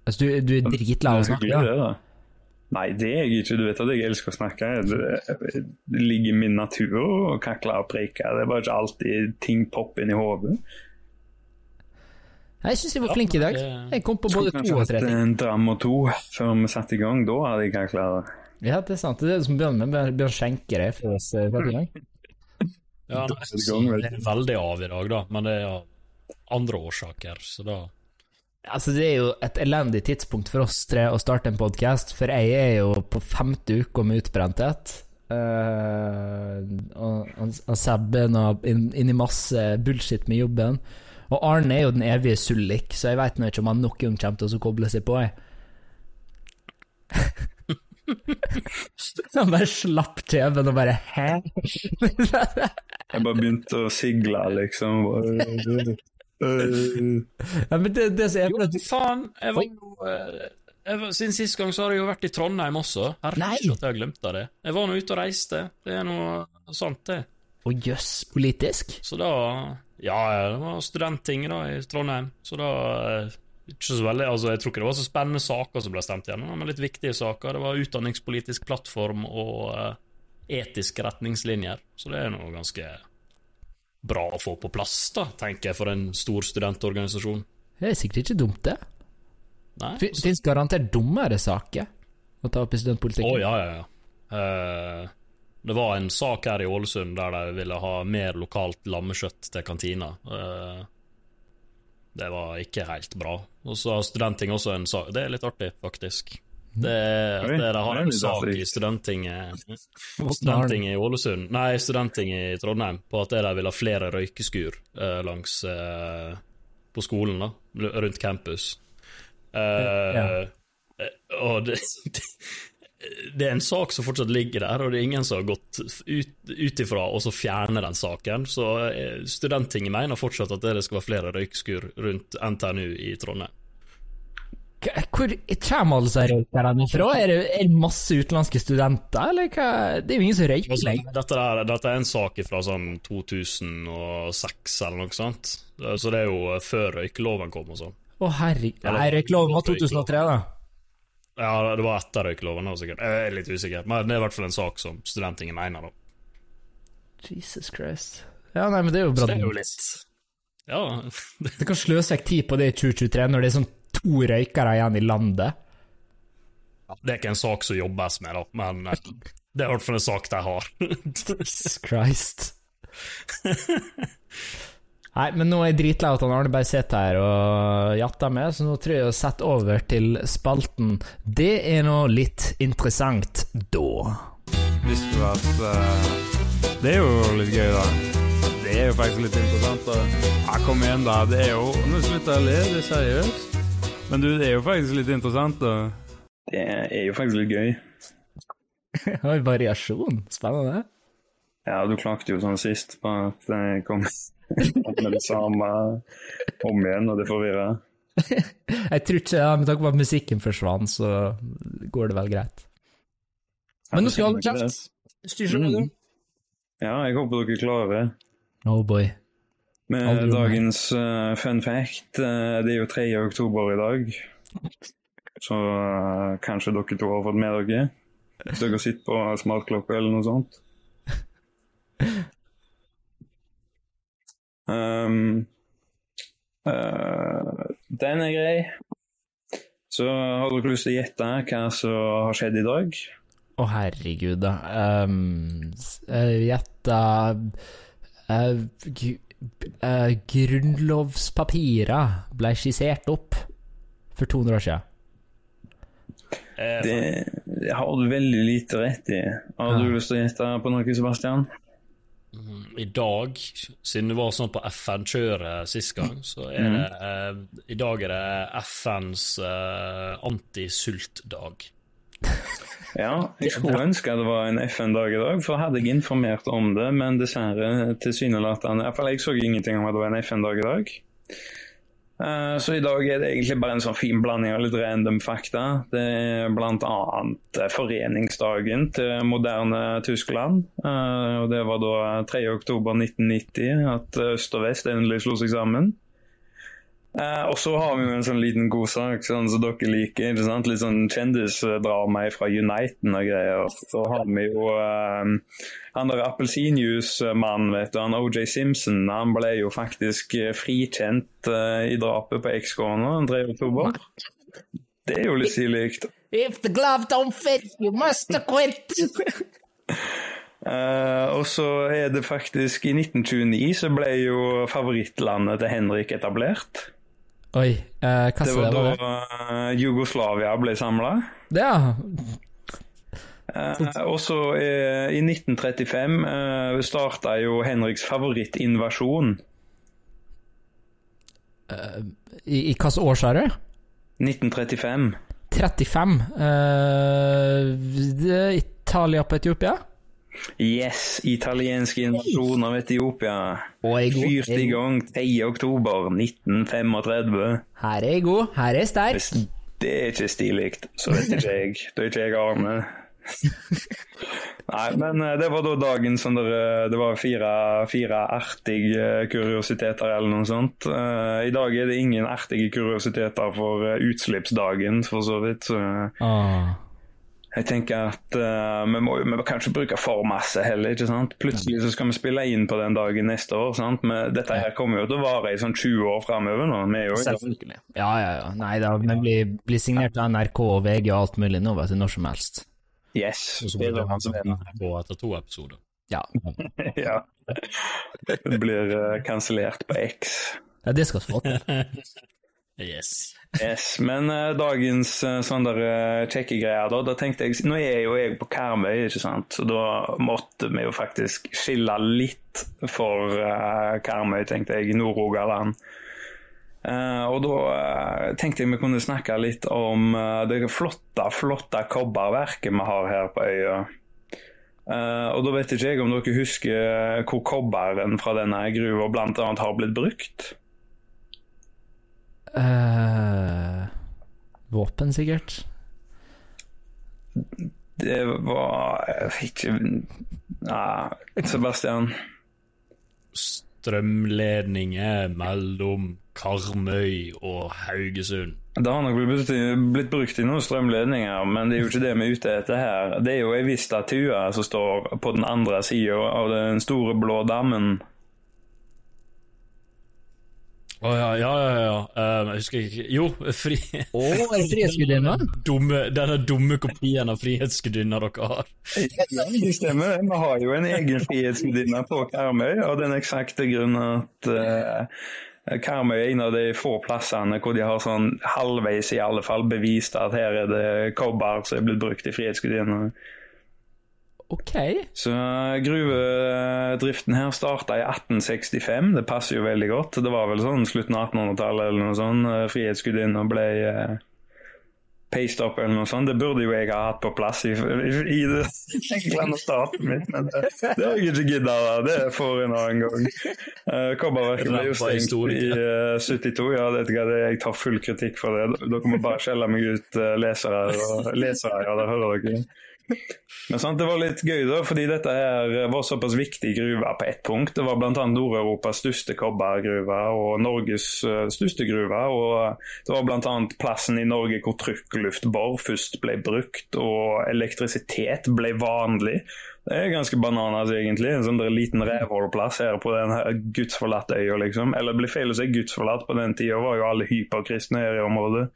Altså, du, du er dritlei av å snakke? Ja. det, da. Nei, det er jeg ikke. Du vet at jeg elsker å snakke. Det, det ligger i min natur å kakle og preike. Det er bare ikke alltid ting popper inn i hodet. Jeg syns jeg var flink i dag. Jeg kom på både to og tre ting. en dram og to før vi satte i gang. Da hadde jeg kakla. Ja, det er sant. Det er det som begynner med. Bjørn skjenker det for oss første gang. Ja, nei, det er veldig av i dag, da, men det er av andre årsaker, så da Altså, det er jo et elendig tidspunkt for oss tre å starte en podkast, for jeg er jo på femte uke med utbrenthet. Uh, og og, og Seb er nå inn, inn i masse bullshit med jobben. Og Arne er jo den evige sullik, så jeg veit nå ikke om han noen gang kommer til å koble seg på. Jeg. han bare slapp TV-en og bare Hæ? Jeg bare begynte å sigle, liksom. Ja, men det, det som er Jo, faen! Jeg var jo eh, Siden sist gang så har jeg jo vært i Trondheim også. Herregud, at jeg har glemt det. Jeg var nå ute og reiste. Det er noe sant, det. Å jøss, politisk? Så da Ja, det var studenttinget da i Trondheim. Så da eh, ikke så veldig, altså Jeg tror ikke det var så spennende saker som ble stemt gjennom, men litt viktige saker. Det var utdanningspolitisk plattform og eh, etiske retningslinjer. Så det er noe ganske bra å få på plass, da, tenker jeg, for en stor studentorganisasjon. Det er sikkert ikke dumt, det. Nei? Fins garantert dummere saker å ta opp i studentpolitikken. Å, oh, ja, ja, ja. Eh, det var en sak her i Ålesund der de ville ha mer lokalt lammekjøtt til kantina. Eh, det var ikke helt bra. Og så har Studenttinget også en sak Det er litt artig, faktisk. Det, det de har en sak i Studenttinget Studenttinget i Ålesund Nei, Studenttinget i Trondheim på at de vil ha flere røykeskur eh, langs eh, På skolen, da. Rundt campus. Eh, Ja. eh, Og det, det er en sak som fortsatt ligger der, og det er ingen som har gått ut, ut ifra og så fjerner den saken. Så eh, Studenttinget mener fortsatt at det skal være flere røykskur rundt NTNU i Trondheim. Hvor kommer alle disse røykerne fra? Er det, er det masse utenlandske studenter, eller hva? Det er jo ingen som røyker Altså, lenger. dette, dette er en sak fra sånn 2006 eller noe sånt. Så det er jo før røykeloven kom og sånn. Å herregud. Røykeloven var 2003, da. Ja, det var etter røykeloven, da, sikkert. Jeg er litt usikker, men det er i hvert fall en sak som studentingen mener, da. Jesus Christ. Ja, nei, men det er jo bra. Så det er jo litt Ja, Det kan sløse vekk tid på det i 2023, når det er sånn to røykere igjen i landet. det er ikke en sak som jobbes med, da, men eh, det er i hvert fall en sak de har. Jesus Christ. Nei, men nå er jeg dritlei av at han Arne bare sitter her og jatter med, så nå tror jeg å sette over til spalten Det er nå litt interessant, da. Visste du at uh, Det er jo litt gøy, da. Det er jo faktisk litt interessant. da. Ja, kom igjen, da. Det er jo Nå slutter jeg å le, det er seriøst. Men du, det er jo faktisk litt interessant, da. Det er jo faktisk litt gøy. Oi, variasjon. Spennende. Ja, du klagde jo sånn sist på at det kom med det samme om igjen, og det forvirrer. Jeg tror ikke, ja, Med tanke på at musikken forsvant, så går det vel greit. Men nå skal vi holde kjeft. Styr som du. Ja, jeg håper dere klarer det. Oh boy. Med Aldri dagens uh, fun fact, uh, det er jo 3. oktober i dag. Så uh, kanskje dere to har fått med dere. Hvis dere sitter på smartklokka eller noe sånt. Um, uh, den er grei. Så har dere lyst til å gjette hva som har skjedd i dag? Å, herregud, da. Um, s- eh, uh, Grunnlovspapirer ble skissert opp for 200 år siden. Det har du veldig lite rett i. Har du Ja. lyst til å gjette på noe, Sebastian? I dag, siden det var sånn på FN-kjøret sist gang, så er det eh, I dag er det FNs eh, antisultdag. Ja, jeg skulle ønske det var en FN-dag i dag, for hadde jeg informert om det, men dessverre tilsynelatende Iallfall jeg så ingenting om at det var en FN-dag i dag. Eh, Så i dag er det egentlig bare en sånn fin blanding av litt random fakta. Det er bl.a. foreningsdagen til moderne Tyskland. Eh, Og det var da 3. oktober 1990 at øst og vest endelig slo seg sammen. Eh, og så har vi jo en sånn liten godsak sånn som dere liker. ikke sant? Litt sånn kjendisdrama fra Uniten og greier. Så har vi jo eh, han der appelsinjuice-mannen, vet du, han OJ Simpson. Han ble jo faktisk eh, frikjent eh, i drapet på ekskona den 3. år. Det er jo litt stilig. If the glove don't fit, you must quit! Uh, og så er det faktisk I 1929 så ble jo favorittlandet til Henrik etablert. Oi, eh, hva Det var det? da var? eh, Jugoslavia ble samla. Ja. Eh, og så eh, i 1935 eh, starta jo Henriks favorittinvasjon. I, i hvilket år, sa du? 1935. 35. Eh, Italia på Etiopia? Yes, italiensk invasjon av Etiopia. Fyrte i gang 3. oktober 1935. Her er jeg god, her er jeg sterk. Hvis det er ikke stilig, så vet ikke jeg. Da er ikke jeg Arne. Nei, men eh, det var da dagen som dere Det var fire, fire ertige kuriositeter eller noe sånt. Eh, I dag er det ingen ertige kuriositeter for eh, utslippsdagen, for så vidt. Så Ah. Jeg tenker at uh, vi må vi kan kanskje bruke for masse heller, ikke sant. Plutselig så skal vi spille inn på den dagen neste år, sant. Men dette her kommer jo til å vare i sånn 20 år framover er Selvfølgelig. Ja, ja, ja. Nei da, vi blir, blir signert av NRK og VG og alt mulig nå, vet du, når som helst. Yes. Så Det blir er det han som vinner på etter to episoder. Ja. Ja. Det blir uh, kansellert på X. ja det skal vi få til. Yes. Yes, Men uh, dagens uh, sånn der uh, kjekke greier, da, da tenkte jeg Nå er jo jeg på Karmøy, ikke sant, så da måtte vi jo faktisk skille litt for uh, Karmøy, tenkte jeg, Nord-Rogaland. Eh, og da eh, tenkte jeg vi kunne snakke litt om eh, det flotte, flotte kobberverket vi har her på øya. Eh, og da vet ikke jeg om dere husker eh, hvor kobberen fra denne gruva bl.a. har blitt brukt? Eh, våpen, sikkert. Det var ikke Nei, Sebastian. Strømledninger mellom Karmøy og Haugesund. Det har nok blitt blitt brukt i noen strømledninger, men det er jo ikke det vi er ute etter her. Det er jo ei viss statue som står på den andre sida av den store blå dammen. Å ja, ja, ja. ja. Um, jeg husker ikke Jo, fri... Er Frihetsgudinna? dumme, denne dumme kopien av Frihetsgudinna dere har. Ja, det stemmer. Vi har jo en egen frihetsgudinne på Karmøy, av den eksakte grunn at uh, Karmøy er en av de få plassene hvor de har sånn halvveis i alle fall bevist at her er det kobber som er blitt brukt i Frihetsgudinna. Ok. Så eh, gruvedriften her starta i 1865, det passer jo veldig godt. Det var vel sånn slutten av 1800-tallet eller noe sånt. eh, Frihetsgudinna ble, eh, paste up eller noe sånt. Det burde jo jeg ha hatt på plass i, i, i det enklere starten mitt, men det, det har jeg ikke gidda. Det får en annen gang. Uh, Kobberverket ble jo stengt i uh, 72. Ja, det, det, jeg tar full kritikk for det. Dere må bare skjelle meg ut, uh, lesere. Og, lesere, ja, det hører dere. Men sant, Det var litt gøy, da, fordi dette her var såpass viktig gruve på ett punkt. Det var bl.a. Nord-Europas største kobbergruve og Norges uh, største gruve. og Det var bl.a. plassen i Norge hvor trykkluftbor først ble brukt og elektrisitet ble vanlig. Det er ganske bananas, egentlig. En sånn liten revholdeplass her på den gudsforlatte øya, liksom. Eller det blir feil å si gudsforlatt. På den tida var jo alle hyperkristne her i området.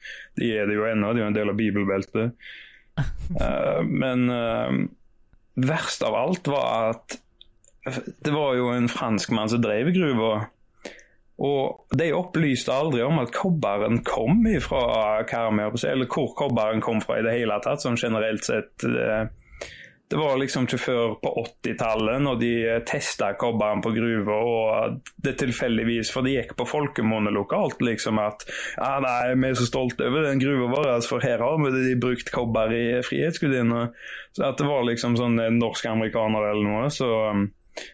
De er det jo ennå, de er jo en del av bibelbeltet. Uh, men uh, verst av alt var at det var jo en franskmann som drev gruva. Og de opplyste aldri om at kobberen kom fra Karmøy, eller hvor kobberen kom fra i det hele tatt, som generelt sett uh, det var liksom ikke før på 80-tallet, når de testa kobberen på gruva, og det tilfeldigvis For det gikk på folkemunne lokalt, liksom at ja, nei, vi er så stolte over den gruva vår, for her har vi brukt kobber i Frihetsgudinna. Så at det var liksom sånn norsk-amerikanere eller noe. så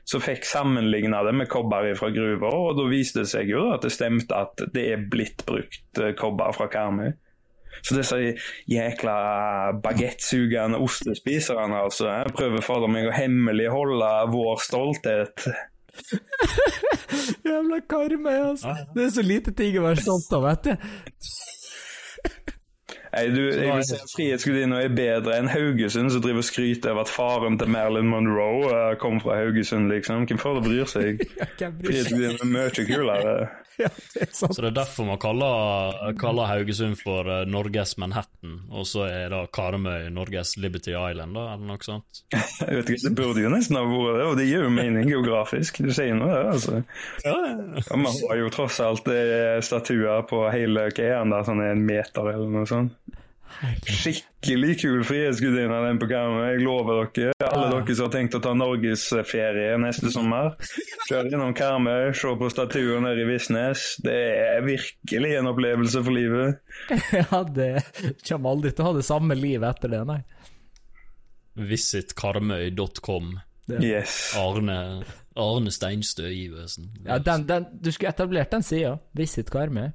så fikk sammenligna det med kobber fra gruver, og da viste det seg jo at det stemte at det er blitt brukt kobber fra Karmøy. Så disse jækla bagettsugende ostespiserne, altså. Jeg prøver fader meg å hemmeligholde vår stolthet. Jævla Karmøy, altså. Det er så lite ting å være stolt av, vet du. Nei, du, jeg vil si Frihetsgudinna er bedre enn Haugesund, som driver og skryter av at faren til Marilyn Monroe uh, kom fra Haugesund, liksom. Hvem fader bryr seg? Frihetsgudinna er mye kulere. Ja, det er sant. Så det er derfor man kaller, kaller Haugesund for uh, Norges Manhattan, og så er da Karmøy Norges Liberty Island, da, eller noe sånt? Jeg vet ikke, Det burde jo nesten ha vært det, og det gir jo mening geografisk. Du sier noe, det, altså. Ja, ja. Man har jo tross alt eh, statuer på hele Kean, der sånn en meter eller noe sånt. Skikkelig kul frihetsgudinne den på Karmøy, jeg lover dere. Alle dere som har tenkt å ta norgesferie neste sommer, kjør innom Karmøy, se på statuen nede i Visnes. Det er virkelig en opplevelse for livet. Ja, det kommer aldri til å ha det samme livet etter det, nei. Visitkarmøy.com. Yes. Arne, Arne Steinstø Iversen. Ja, den, den, du skulle etablert den sida. Visit Karmøy.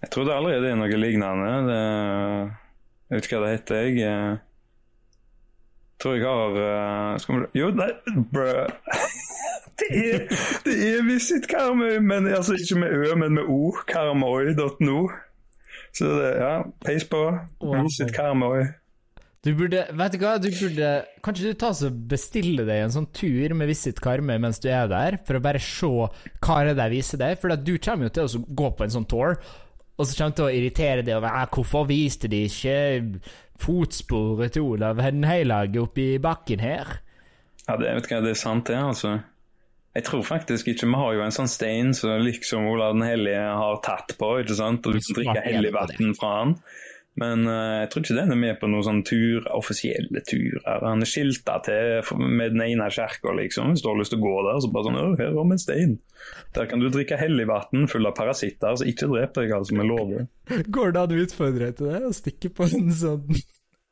Jeg tror det allerede er noe lignende. Det, jeg vet ikke hva det heter, jeg. Jeg tror jeg har uh, skal vi, Jo, nei, brø Det er, det er Visit Karmøy, men altså ikke med Ø, men med O. Karmøy.no. Så det, ja, peis på. Wow. Visit Karmøy. Du burde, vet du hva, du burde Kanskje du tar så bestille deg en sånn tur med Visit Karmøy mens du er der, for å bare se hva det er de viser deg? For du kommer jo til å gå på en sånn tour, og så kommer det til å irritere deg over «Ah, hvorfor viste de ikke fotsporet til Olav Henheilag oppi bakken her? Ja, det, vet du hva, det er sant, det, altså. Jeg tror faktisk ikke Vi har jo en sånn stein som liksom Olav den hellige har tatt på, ikke sant? og du drikker hellig vann fra han. Men uh, jeg tror ikke den er med på noen sånn tur, offisielle turer. Han er skilta til med den ene kirka, liksom. Hvis du har lyst til å gå der, så bare sånn Å, her vi en stein. Der kan du drikke hellig vann full av parasitter, så ikke drep deg, altså, med lover. Går det an å utfordre deg til det? Å stikke på en sånn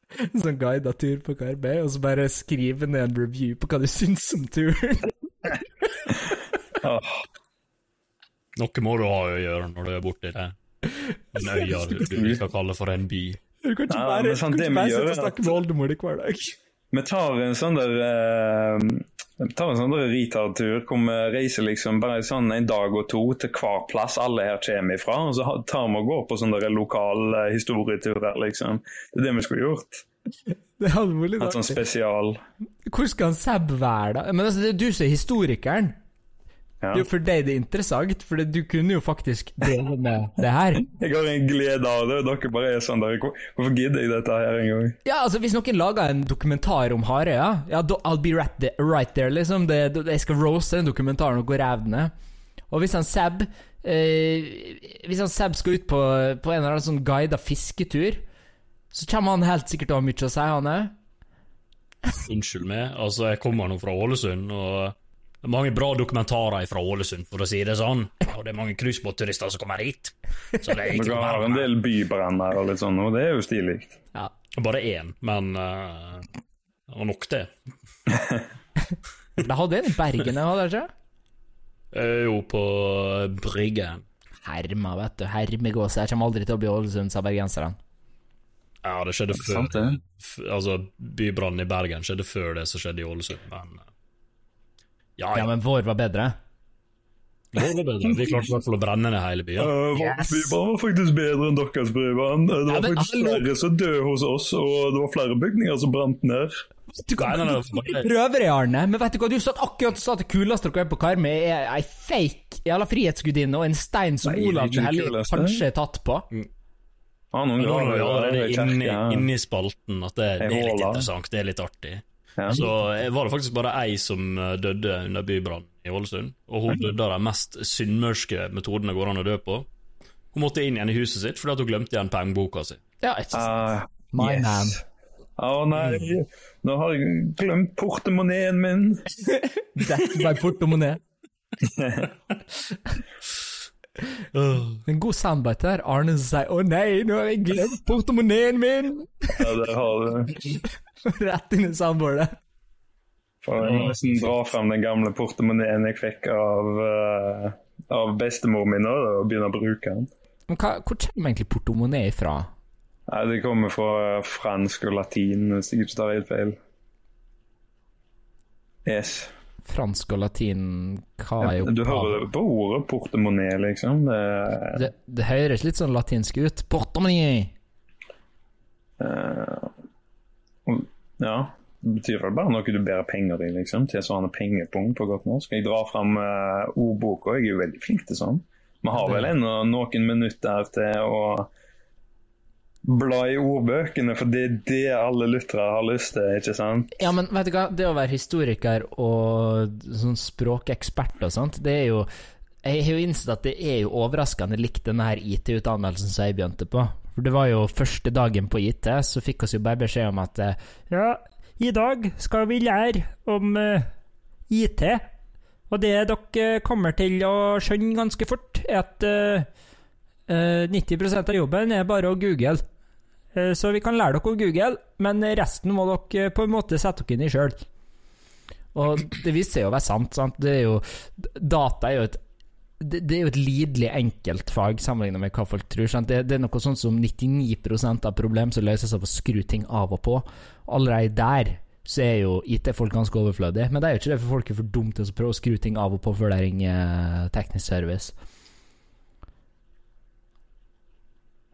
en sånn tur på Karmøy, og så bare skrive ned en review på hva du syns om turen? Noe må du ha å gjøre når du er borti det. En øya du, du skal kalle for en by. Du kan ikke bare, ja, gjør sitte og er snakke med oldemor i hver dag. Vi tar en sånn der eh, vi tar en sånn der retard-tur hvor vi reiser liksom bare sånn en dag og to til hver plass alle her kommer ifra. Og så tar vi og går på sånne lokale eh, historieturer, liksom. Det er det vi skulle gjort. Det hadde vært litt Hatt sånn spesial. Hvor skal Seb være, da? Men altså, det er du som er historikeren. Ja. Det er jo for deg det er interessant, for du kunne jo faktisk dele med det her. Jeg har en glede av det, og dere bare er sånn der Hvorfor gidder jeg dette her en gang? Ja, altså Hvis noen lager en dokumentar om Harøya, ja, da I'll be right there, right there liksom. Det, det, jeg skal roaste den dokumentaren og gå ræv ned. Og hvis han Seb eh, Hvis han Seb skal ut på, på en eller annen sånn guida fisketur, så kommer han helt sikkert til å ha mye å si, han òg. Unnskyld meg, altså jeg kommer nå fra Ålesund, og det er mange bra dokumentarer fra Ålesund, for å si det sånn. og det er mange cruisebåtturister som kommer hit. Så det er ikke noe har en del bybrenner og litt sånn, og det er jo stilig. Ja. Bare én, men uh, det var nok det. De hadde en i Bergen, hadde de ikke? Eh, jo, på Bryggen. Herma, vet du. Hermegås. Jeg kommer aldri til å bli Ålesund, sa bergenserne. Ja, det skjedde før. Sant det? F altså, bybrannen i Bergen skjedde før det som skjedde i Ålesund, men eh, Ja, Ja, ja. men vår var bedre. Vår var bedre. Vi klarte i hvert fall å brenne ned hele byen. Uh, vår Yes. bybrann var faktisk bedre enn deres Bryvann. Det var Ja, men faktisk hallo. flere som døde hos oss, og det var flere bygninger som brant ned. Du Nei, nei, nei, bare- prøver det, Arne, men vet du hva, du satt akkurat og sa at det kuleste dere er på Karmøy, er ei fake jævla frihetsgudinne og en stein som Nei, Olav den ikke Hellig det kuleste. kanskje er tatt på. Ja, noen Men da var er graver allerede i inni, inni spalten at det, det er litt interessant, det er litt artig. Ja. Så var det faktisk bare ei som eh, døde under bybrannen i Ålesund. Og hun døde av de mest sunnmørske metodene det går an å dø på. Hun måtte inn igjen i huset sitt fordi at hun glemte igjen pengeboka si. Ja, ikke sant. Ah, My yes. man. Å nei, nå har jeg glemt portemoneen min. Dette ble portemonee. En god soundbite der. Arne sier 'Å nei, nå har jeg glemt portemoneen min'! Ja, det har du. Rett inn i soundboardet. For jeg må nesten dra frem den gamle portemoneen jeg fikk av, uh, av bestemor min og begynne å bruke den. Men hva, hvor kommer egentlig portemonee ifra? Nei, Det kommer fra fransk og latin, hvis jeg ikke tar helt feil. Yes. Fransk og latin Hva er Du opphavet? hører på ordet portemonné, liksom. Det, Det, det høres litt sånn latinsk ut. Portemonné! Uh, ja, det betyr vel bare noe du bærer penger i, liksom. Tilsvarende pengepung på godt norsk. Jeg drar fram uh, ordboka, jeg er jo veldig flink til sånn. Vi har vel ennå noen minutter til å bla i ordbøkene, for det er det alle lyttere har lyst til, ikke sant? Ja, men vet du hva, det å være historiker og sånn språkekspert og sånt, det er jo Jeg har jo innsett at det er jo overraskende likt denne her IT-utdannelsen som jeg begynte på. For det var jo første dagen på IT, så fikk oss jo bare beskjed om at eh, Ja, i dag skal vi lære om uh, IT. Og det dere kommer til å skjønne ganske fort, er at eh, eh, 90% av jobben er bare å google. Eh, Så vi kan lære dere å google, men resten må dere på en måte sette dere inn i sjøl. Og det viser seg å være sant. sant? Er jo, data er jo et det, det er jo et lidelig enkelt fag sammenlignet med hva folk tror. Det, det er noe sånt som 99 av problem som løses av å skru ting av og på. Allerede der så er jo IT-folk ganske overflødige. Men det er jo ikke det, for folk er for dumme til å prøve å skru ting av og på før det ringer teknisk service.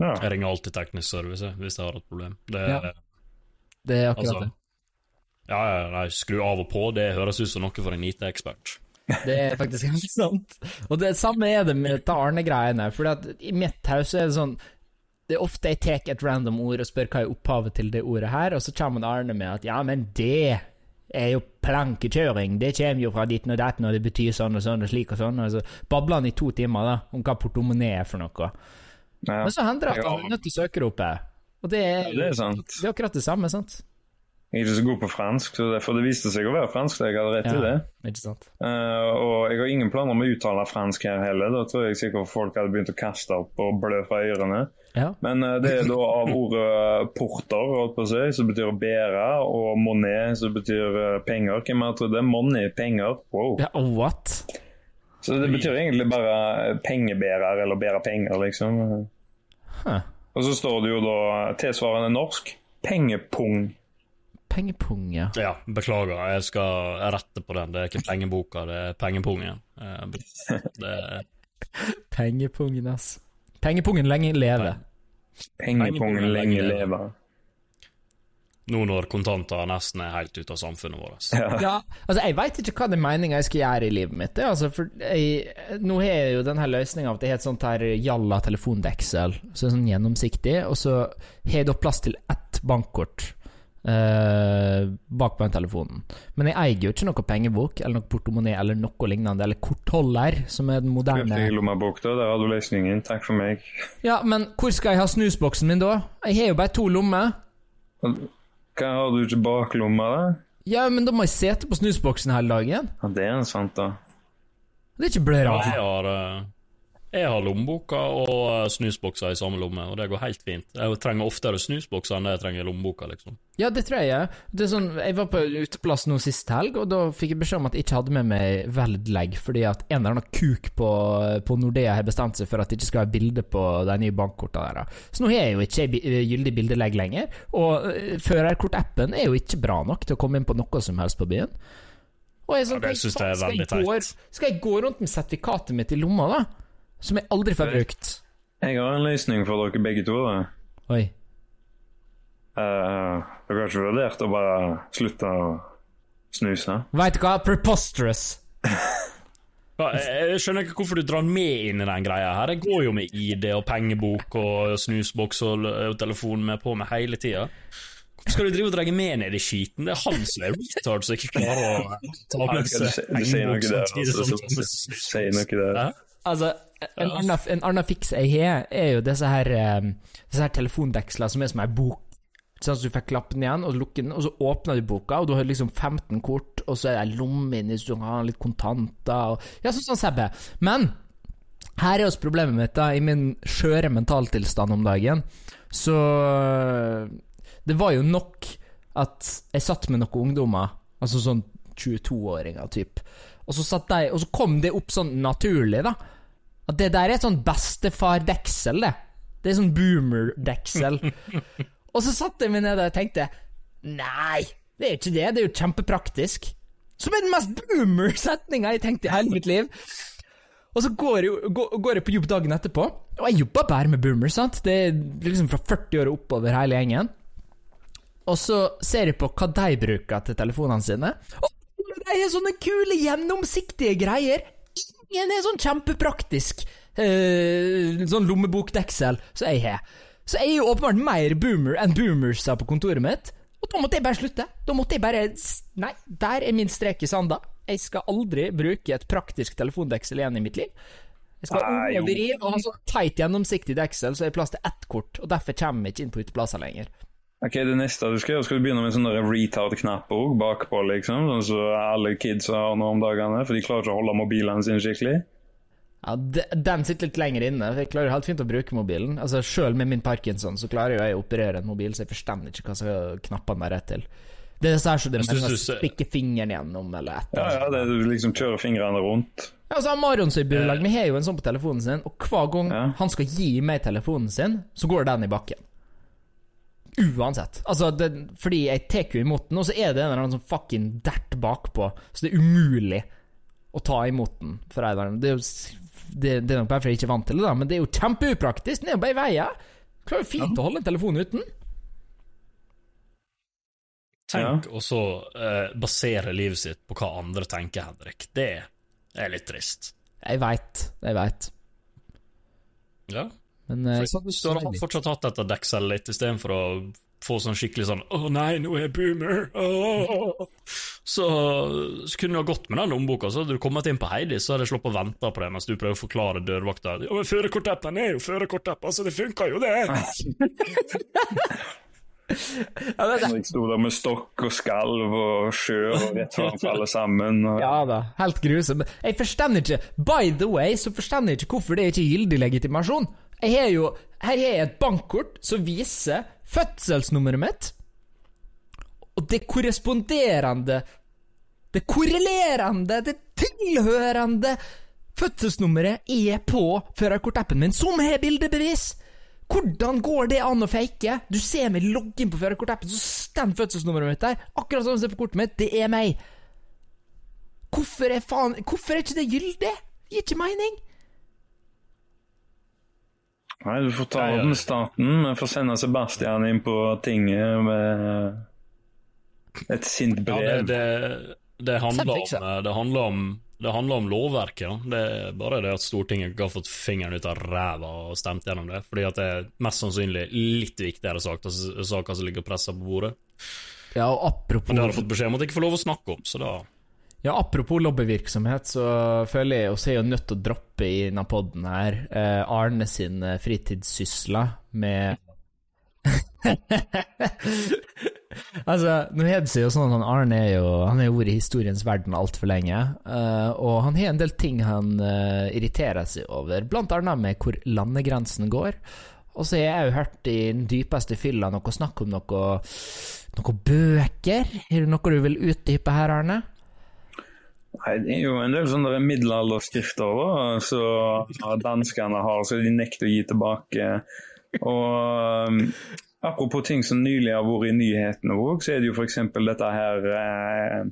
Ja. Jeg ringer alltid teknisk service hvis jeg har et problem. Det, Ja. Det er akkurat altså, det. ja, nei, skru av og på, det høres ut som noe for en IT-ekspert. det. Det er faktisk helt sant. Og det samme er det med Arne-greiene. For i mitt hus er det sånn Det er ofte jeg tar et random ord og spør hva er opphavet til det ordet her, og så kommer Arne med at ja, men det er jo plankekjøring. Det kommer jo fra ditten og datten, og det betyr sånn og sånn og slik og sånn. Og så babler han i to timer da, om hva portemonee er for noe. Ja. Men så hender det at han er nødt til å søke opp. her. Og det er, Ja, det er sant. det er akkurat det samme, sant? Jeg er ikke så god på fransk, så derfor det viste seg å være fransk. Jeg hadde rett i det. Ikke sant? Uh, og jeg har ingen planer om å uttale fransk her heller. Da tror jeg sikkert folk hadde begynt å kaste opp og blø fra ørene. Ja. Men uh, det er da av ordet porter, holdt på å si, som betyr å bære, og monet, som betyr uh, penger. Hvem har trodd det? Money, penger. Wow. ja what? Så det betyr egentlig bare pengebærer, eller bære penger, liksom. Huh. Og så står det jo da tilsvarende norsk pengepung. Pengepung, ja. Ja, beklager, jeg skal rette på den. Det er ikke pengeboka, det er pengepungen. Det er... Pengepungen, ass. Pengepungen lenge leve. Pengepungen Pengepungen lenge lenge leve. Nå når kontanter nesten er helt ute av samfunnet vårt. Ja, altså Jeg veit ikke hva det er meninga jeg skal gjøre i livet mitt. Det, er altså, for jeg, Nå har jeg jo denne løsninga at jeg har et sånt her jalla telefondeksel, så er sånn gjennomsiktig, og så har jeg da plass til ett bankkort eh, bak på den telefonen. Men jeg eier jo ikke noe pengebok eller noe portemonee eller noe lignende, eller kortholder, som er den moderne Fri lommebok, da. Der har du løsningen. Takk for meg. Ja, men hvor skal jeg ha snusboksen min da? Jeg har jo bare to lommer. Hva har du ikke baklomma, da? Ja, men da må jeg sete på snusboksen hele dagen. Ja, det er sant, da. Det er ikke blør Ja, av. jeg har, eh, Jeg har lommeboka og eh, snusbokser i samme lomme, og det går helt fint. Jeg trenger oftere snusbokser enn jeg trenger lommeboka, liksom. Ja, det tror jeg. Det er sånn, jeg var på uteplass nå sist helg, og da fikk jeg beskjed om at jeg ikke hadde med meg Valid-legg, fordi at en eller annen kuk på, på Nordea har bestemt seg for at det ikke skal være bilde på de nye bankkortene der. Så nå har jeg jo ikke gyldig bildelegg lenger, og eh, førerkortappen er jo ikke bra nok til å komme inn på noe som helst på byen. Og jeg sånn, Ja, det syns jeg er veldig teit. Skal jeg gå rundt med sertifikatet mitt i lomma, da? Som jeg aldri får brukt. Jeg har en løsning for dere begge to. da. Oi. Uh, dere har ikke vurdert å bare slutte å snuse? Veit du hva? Preposterous. Ja, jeg, skjønner ikke hvorfor du drar med inn i den greia her. Jeg går jo med ID og pengebok og snusboks og, telefon med på meg hele tida. Hvorfor skal du drive og dra med ned i skiten? Det er han som er retard som ikke klarer å ta med du, seg sier noe pengebok der. samtidig Altså, som sier noe der. Altså, en annen, en annen fiks jeg har, er jo disse her, eh, disse her telefondekslene som er som ei bok. Sånn at du får klappe den igjen, og lukke den, og så åpner du boka, og du har liksom 15 kort, og så er det ei lomme inni så du har litt kontanter og Ja, sånn som Sebbe. Men her er også problemet mitt, da, i min skjøre mentaltilstand om dagen. Så Det var jo nok at jeg satt med noen ungdommer, altså sånn 22-åringer, type. Og så, satt de, og så kom det opp sånn naturlig, da. At det der er et sånn bestefar-deksel, det. Det er sånn boomer-deksel. og så satte jeg meg ned og tenkte Nei, det er jo ikke det. Det er jo kjempepraktisk. Som er den mest boomer-setninga jeg tenkte i hele mitt liv. Og så går jeg, går, går jeg på jobb dagen etterpå, og jeg jobber bare med boomer, sant. Det er liksom fra 40 år og oppover hele gjengen. Og så ser jeg på hva de bruker til telefonene sine. Og de er sånne kule, gjennomsiktige greier. Er sånn kjempepraktisk eh, sånn lommebokdeksel som jeg har. Så jeg er jo åpenbart mer boomer enn boomersa på kontoret mitt. Og da måtte jeg bare slutte. Da måtte jeg bare Nei, der er min strek i sanda. Jeg skal aldri bruke et praktisk telefondeksel igjen i mitt liv. Jeg skal jo. og ha så teit gjennomsiktig deksel så jeg har plass til ett kort, og derfor kommer jeg ikke inn på uteplasser lenger. Ok, Det neste du skal gjøre, skal du begynne med en sånn retard-knapp bakpå, liksom. Sånn som alle kids har nå om dagene, for de klarer ikke å holde mobilene sine skikkelig. Ja, de, Den sitter litt lenger inne. for Jeg klarer helt fint å bruke mobilen. Altså Selv med min parkinson så klarer jeg å operere en mobil, så jeg forstår ikke hva som knappene er rett til. Det er sånn som det med å spikke stikke fingeren gjennom, eller et Ja, eller ja, annet. det er du liksom kjører fingrene rundt. Ja, altså, Marion som burelag, vi har jo en sånn på telefonen sin, og hver gang Ja. han skal gi meg telefonen sin, så går den i bakken. Uansett. Altså, det, fordi jeg tar jo imot den, og så er det en eller annen sånn fucking dert bakpå, så det er umulig å ta imot den for eieren. Det er jo det, det er nok bare fordi jeg ikke er vant til det, da, men det er jo kjempeupraktisk. Den er jo bare i veien. Klarer jo fint å holde en telefon uten. Tenk å så uh, basere livet sitt på hva andre tenker, Henrik. Det er litt trist. Jeg veit, jeg veit. Ja. Men eh, du hadde hatt- fortsatt hatt dette dekselet litt istedenfor å få sånn skikkelig sånn 'Å nei, nå er jeg boomer'. Så, så kunne du ha gått med den lommeboka, så hadde du kommet inn på Heidi, så hadde jeg sluppet å vente på det mens du prøver å forklare dørvakta Ja, men førerkortappen er jo førerkortapp, altså, det funker jo, det! ja, det Jeg sto der med stokk og skalv og skjør og rett framfor alle sammen. Og... Ja da, helt grusom. Jeg forstår ikke By the way, så forstår jeg ikke hvorfor det er ikke gyldig legitimasjon. Jeg har jo Her har jeg et bankkort som viser fødselsnummeret mitt, og det korresponderende Det korrelerende, det tilhørende fødselsnummeret er på førerkortappen min, som har bildebevis! Hvordan går det an å fake? Du ser meg logge inn på førerkortappen, så står fødselsnummeret mitt der. Akkurat som du ser på kortet mitt. Det er meg. Hvorfor er faen Hvorfor er ikke det gyldig? Det Gir ikke mening. Nei, du får ta Ja, ja. med staten. Vi får sende Sebastian inn på tinget med et sint Ja, brev. det, det, det, handler om, det, handler om, det handler om lovverket. Da. Det er bare det at Stortinget ikke har fått fingeren ut av ræva og stemt gjennom det. Fordi at det er mest sannsynlig litt viktigere saker, saker som ligger pressa på bordet. Ja, og apropos... Men det har du fått beskjed om at jeg ikke får lov å snakke om, så da Ja, apropos lobbyvirksomhet, så føler jeg oss er jo nødt til å droppe i denne poden her eh, Arne sin eh, fritidssysler med altså, nå er det jo sånn at Arne er jo Han har vært i historiens verden altfor lenge, uh, og han har en del ting han uh, irriterer seg over, blant annet med hvor landegrensen går. Og så har jeg jo hørt i den dypeste fylla noe snakk om noe, noe bøker. Er det noe du vil utdype her, Arne? Nei, Det er jo en del sånne middelalderskrifter da, så danskene har, så de nekter å gi tilbake. Og um, apropos ting som nylig har vært i nyhetene òg, så er det jo f.eks. dette her eh,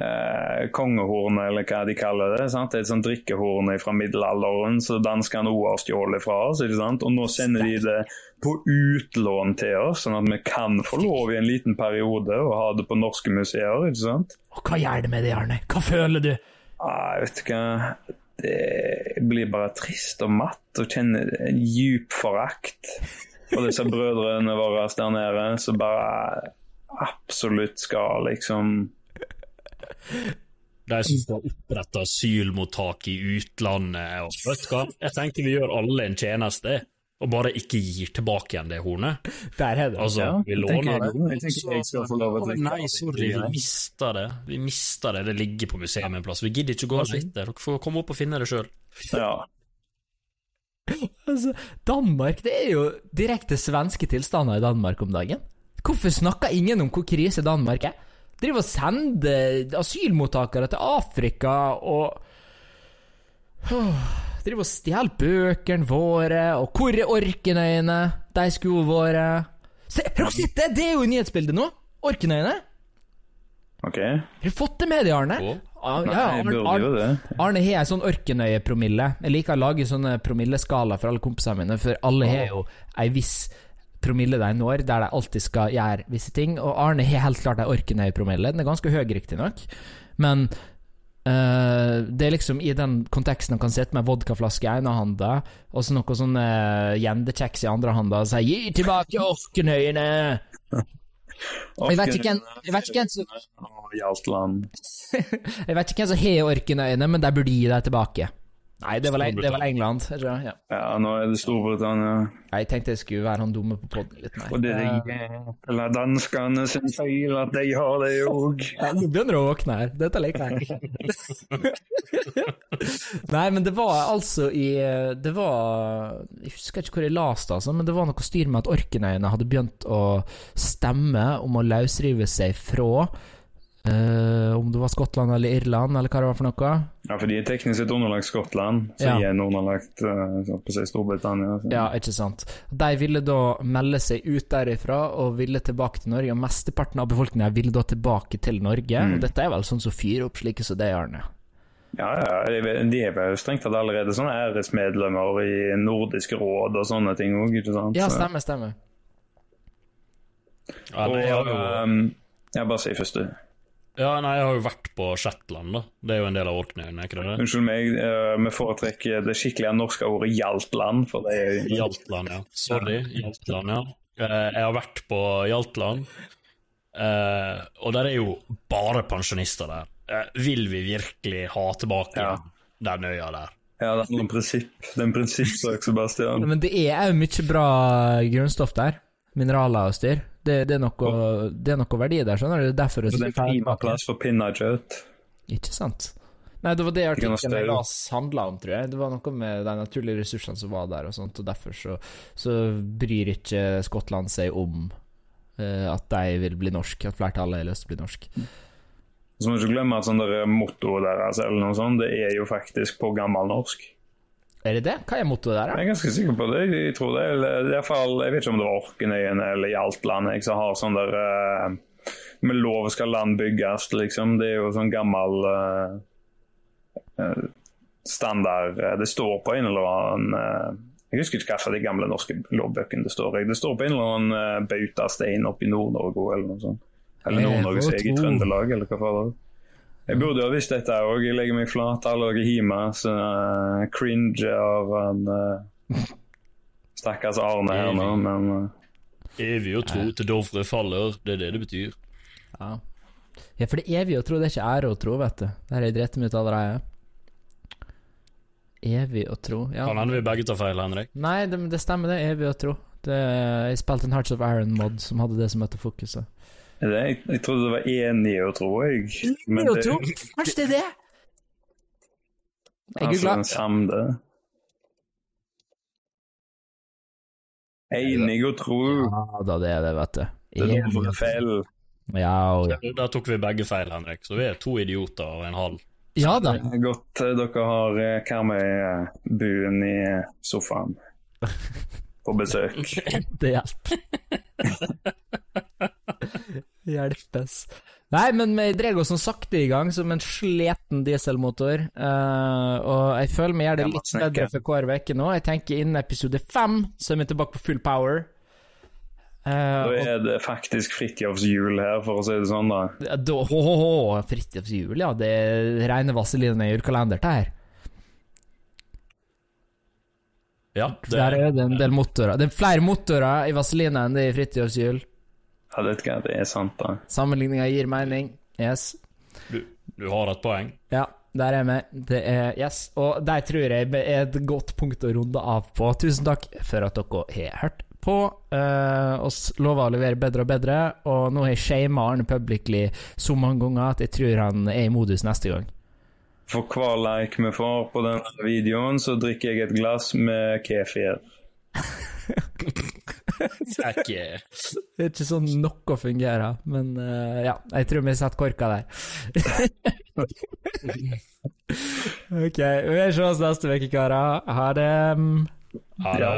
eh, kongehornet, eller hva de kaller det. Sant? Det er et sånt drikkehorn fra middelalderen som danskene òg har stjålet fra oss. Og nå sender de det på utlån til oss, sånn at vi kan få lov i en liten periode å ha det på norske museer. ikke sant? Og hva gjør det med deg, Arne? Hva føler du? Ah, vet ikke Det blir bare trist og matt og kjenner en djup forakt for disse brødrene våre der nede som bare absolutt skal liksom De som skal opprette asylmottak i utlandet. Og, vet du hva? Jeg tenker vi gjør alle en tjeneste og bare ikke gir tilbake igjen det hornet. Der er det. Altså, Ja, vi låner det. jeg- jeg tenker jeg skal få lov å drikke Nei, sorry, vi mista det. Vi mista det. Det ligger på museet en plass. Vi gidder ikke gå og lete. Dere får komme opp og finne det sjøl. Ja. Altså, Danmark, det er jo direkte svenske tilstander i Danmark om dagen. Hvorfor snakker ingen om hvor krise Danmark er? Driver og sender asylmottakere til Afrika og drive Driver og stjeler bøkene våre, og hvor er Orkenøyene? De skoene våre Se, sett det? Er jo i nyhetsbildet nå! Orkenøyene. OK. Har du fått det med deg, Arne? Oh. Ja, ja, Arne, Arne. Arne har en sånn ørkenøyepromille. Jeg liker å lage sånne promilleskala for alle kompisene mine, for alle har jo ei viss promille de når, der de alltid skal gjøre visse ting. Og Arne har helt klart ei orkenøyepromille. Den er ganske høy, riktignok, men Uh, det er liksom i den konteksten han kan sitte med vodkaflaske i ene handa, og så noe sånn uh, gjendekjeks i andre handa, og si 'gi tilbake orkenøyene'! Jeg vet ikke hvem- som-. Jeg vet ikke hvem som har orkenøyene, men de burde gi dem tilbake. Nei, det var, det var England. Ja. Ja, nå er det Storbritannia. Jeg tenkte jeg skulle være han dumme på podden litt nei. Og det er eller danskene sin feil at de har det òg. Ja, Nå begynner du å våkne her. Dette liker jeg. Nei, men det var altså i Det var Jeg husker ikke hvor jeg leste det, altså, men det var noe styr med at Orkenøyene hadde begynt å stemme om å løsrive seg fra eh, Om det var Skottland eller Irland, eller hva det var for noe. Ja, for de er teknisk sett underlagt Skottland, så Ja. de er underlagt uh, Storbritannia. Så. Ja, ikke sant. De ville da melde seg ut derifra og ville tilbake til Norge. Og mesteparten av befolkningen ville da tilbake til Norge. Og dette er vel sånn som fyrer opp slike som det, Arne. Ja, ja, de er- vel strengt tatt allerede sånne æresmedlemmer i Nordisk råd og sånne ting òg, ikke sant? Ja, stemmer, stemmer. Ja, Og, nei, jeg jo um, ja, bare si først, du. Ja, nei, jeg har jo vært på Shetland, da. Det er jo en del av Orknøyene, er ikke det? Unnskyld meg, uh, vi foretrekker det skikkelige norske ordet Hjaltland, for det er Hjaltland, ja. Sorry, Hjaltland, ja. Uh, Jeg har vært på Hjaltland, uh, og der er jo bare pensjonister der. Vil vi virkelig ha tilbake Ja. den øya der? Ja, det er en prinsipp. Det er en prinsippsak, Sebastian. Men det er jo mye bra grunnstoff der. Mineraler og styr. Det, det, er noe, det er noe verdi der, skjønner du. Derfor det er en prima plass for pinnekjøtt. Ikke sant? Nei, det var det artikkelen jeg las handla om, tror jeg. Det var noe med de naturlige ressursene som var der, og sånt, og derfor så, så bryr ikke Skottland seg om uh, at de vil bli norsk, at flertallet har lyst til å bli norsk. Så må du ikke glemme at sånn der mottoet deres eller noe sånt, det er jo faktisk på gammelnorsk. Er det det? Hva er mottoet der, Jeg er ganske sikker på det. Jeg tror det er i hvert fall, jeg vet ikke om det var Orkenøyene eller Hjaltland jeg som har sånn der uh, Med lov skal land bygges, liksom. Det er jo sånn gammel eh, standard Det står på en eller annen uh, Jeg husker ikke hva de gamle norske lovbøkene det står i. Det står på en eller annen bautastein oppe i Nord-Norge eller noe sånt. Eller Nord-Norges eget. Trøndelag, eller hva faen. Jeg burde jo ha visst dette òg. Jeg legger meg flat. Alle dere hjemme så uh, cringe av en uh, stakkars Arne her nå, men uh, Evig å tro til Dovre faller, det er det det betyr. Ja. ja, for det er evig å tro, det er ikke ære å tro, vet du. Det har jeg drept meg ut allerede. Evig å tro. Ja. Kan hende vi begge tar feil, Henrik. Nei, det, det stemmer, det. Evig å tro. Det, jeg spilte en Hearts of Iron-mod som hadde det som fokuset. Jeg, jeg trodde det var én å tro, jeg. Men det, Kanskje det er det? Jeg googla. Altså, samde. Enig å tro. Ja da, det er det, vet du. Det er noe feil. Ja, og. Da tok vi begge feil, Henrik. Så vi er to idioter og en halv. ja da. Det er Godt eh, dere har eh, Karmøy-buen i eh, sofaen på besøk. Det hjelper. Hjelpes. Nei, men vi drar oss sånn sakte i gang, som en sliten dieselmotor. Uh, og jeg føler vi gjør det litt bedre for hver uke nå. Jeg tenker innen episode fem så er vi tilbake på full power. Uh, Da er det faktisk Fridtjofs jul her, for å si det sånn, da. da, ho, ho, ho, Fridtjofs jul, ja. Det er rene vaselinen i julekalenderen her. Ja, det, Der er det en del motorer. Det er flere motorer i vaselina enn det er i Fridtjofs jul. Ja, det, er- det er sant, da. Sammenligninga gir mening. Yes. du, du har et poeng. Ja, der er vi. Det er yes. Og der tror jeg er et godt punkt å runde av på. Tusen takk for at dere har hørt på. Uh, oss lover å levere bedre og bedre, og nå har jeg shama Arne publicly så mange ganger at jeg tror han er i modus neste gang. For hver like vi får på denne videoen, så drikker jeg et glass med kefir. Det er ikke Det er ikke sånn noe fungerer, men uh, ja, jeg tror vi setter korka der. ok, vi ses neste uke, karer. Ha det. Ha det.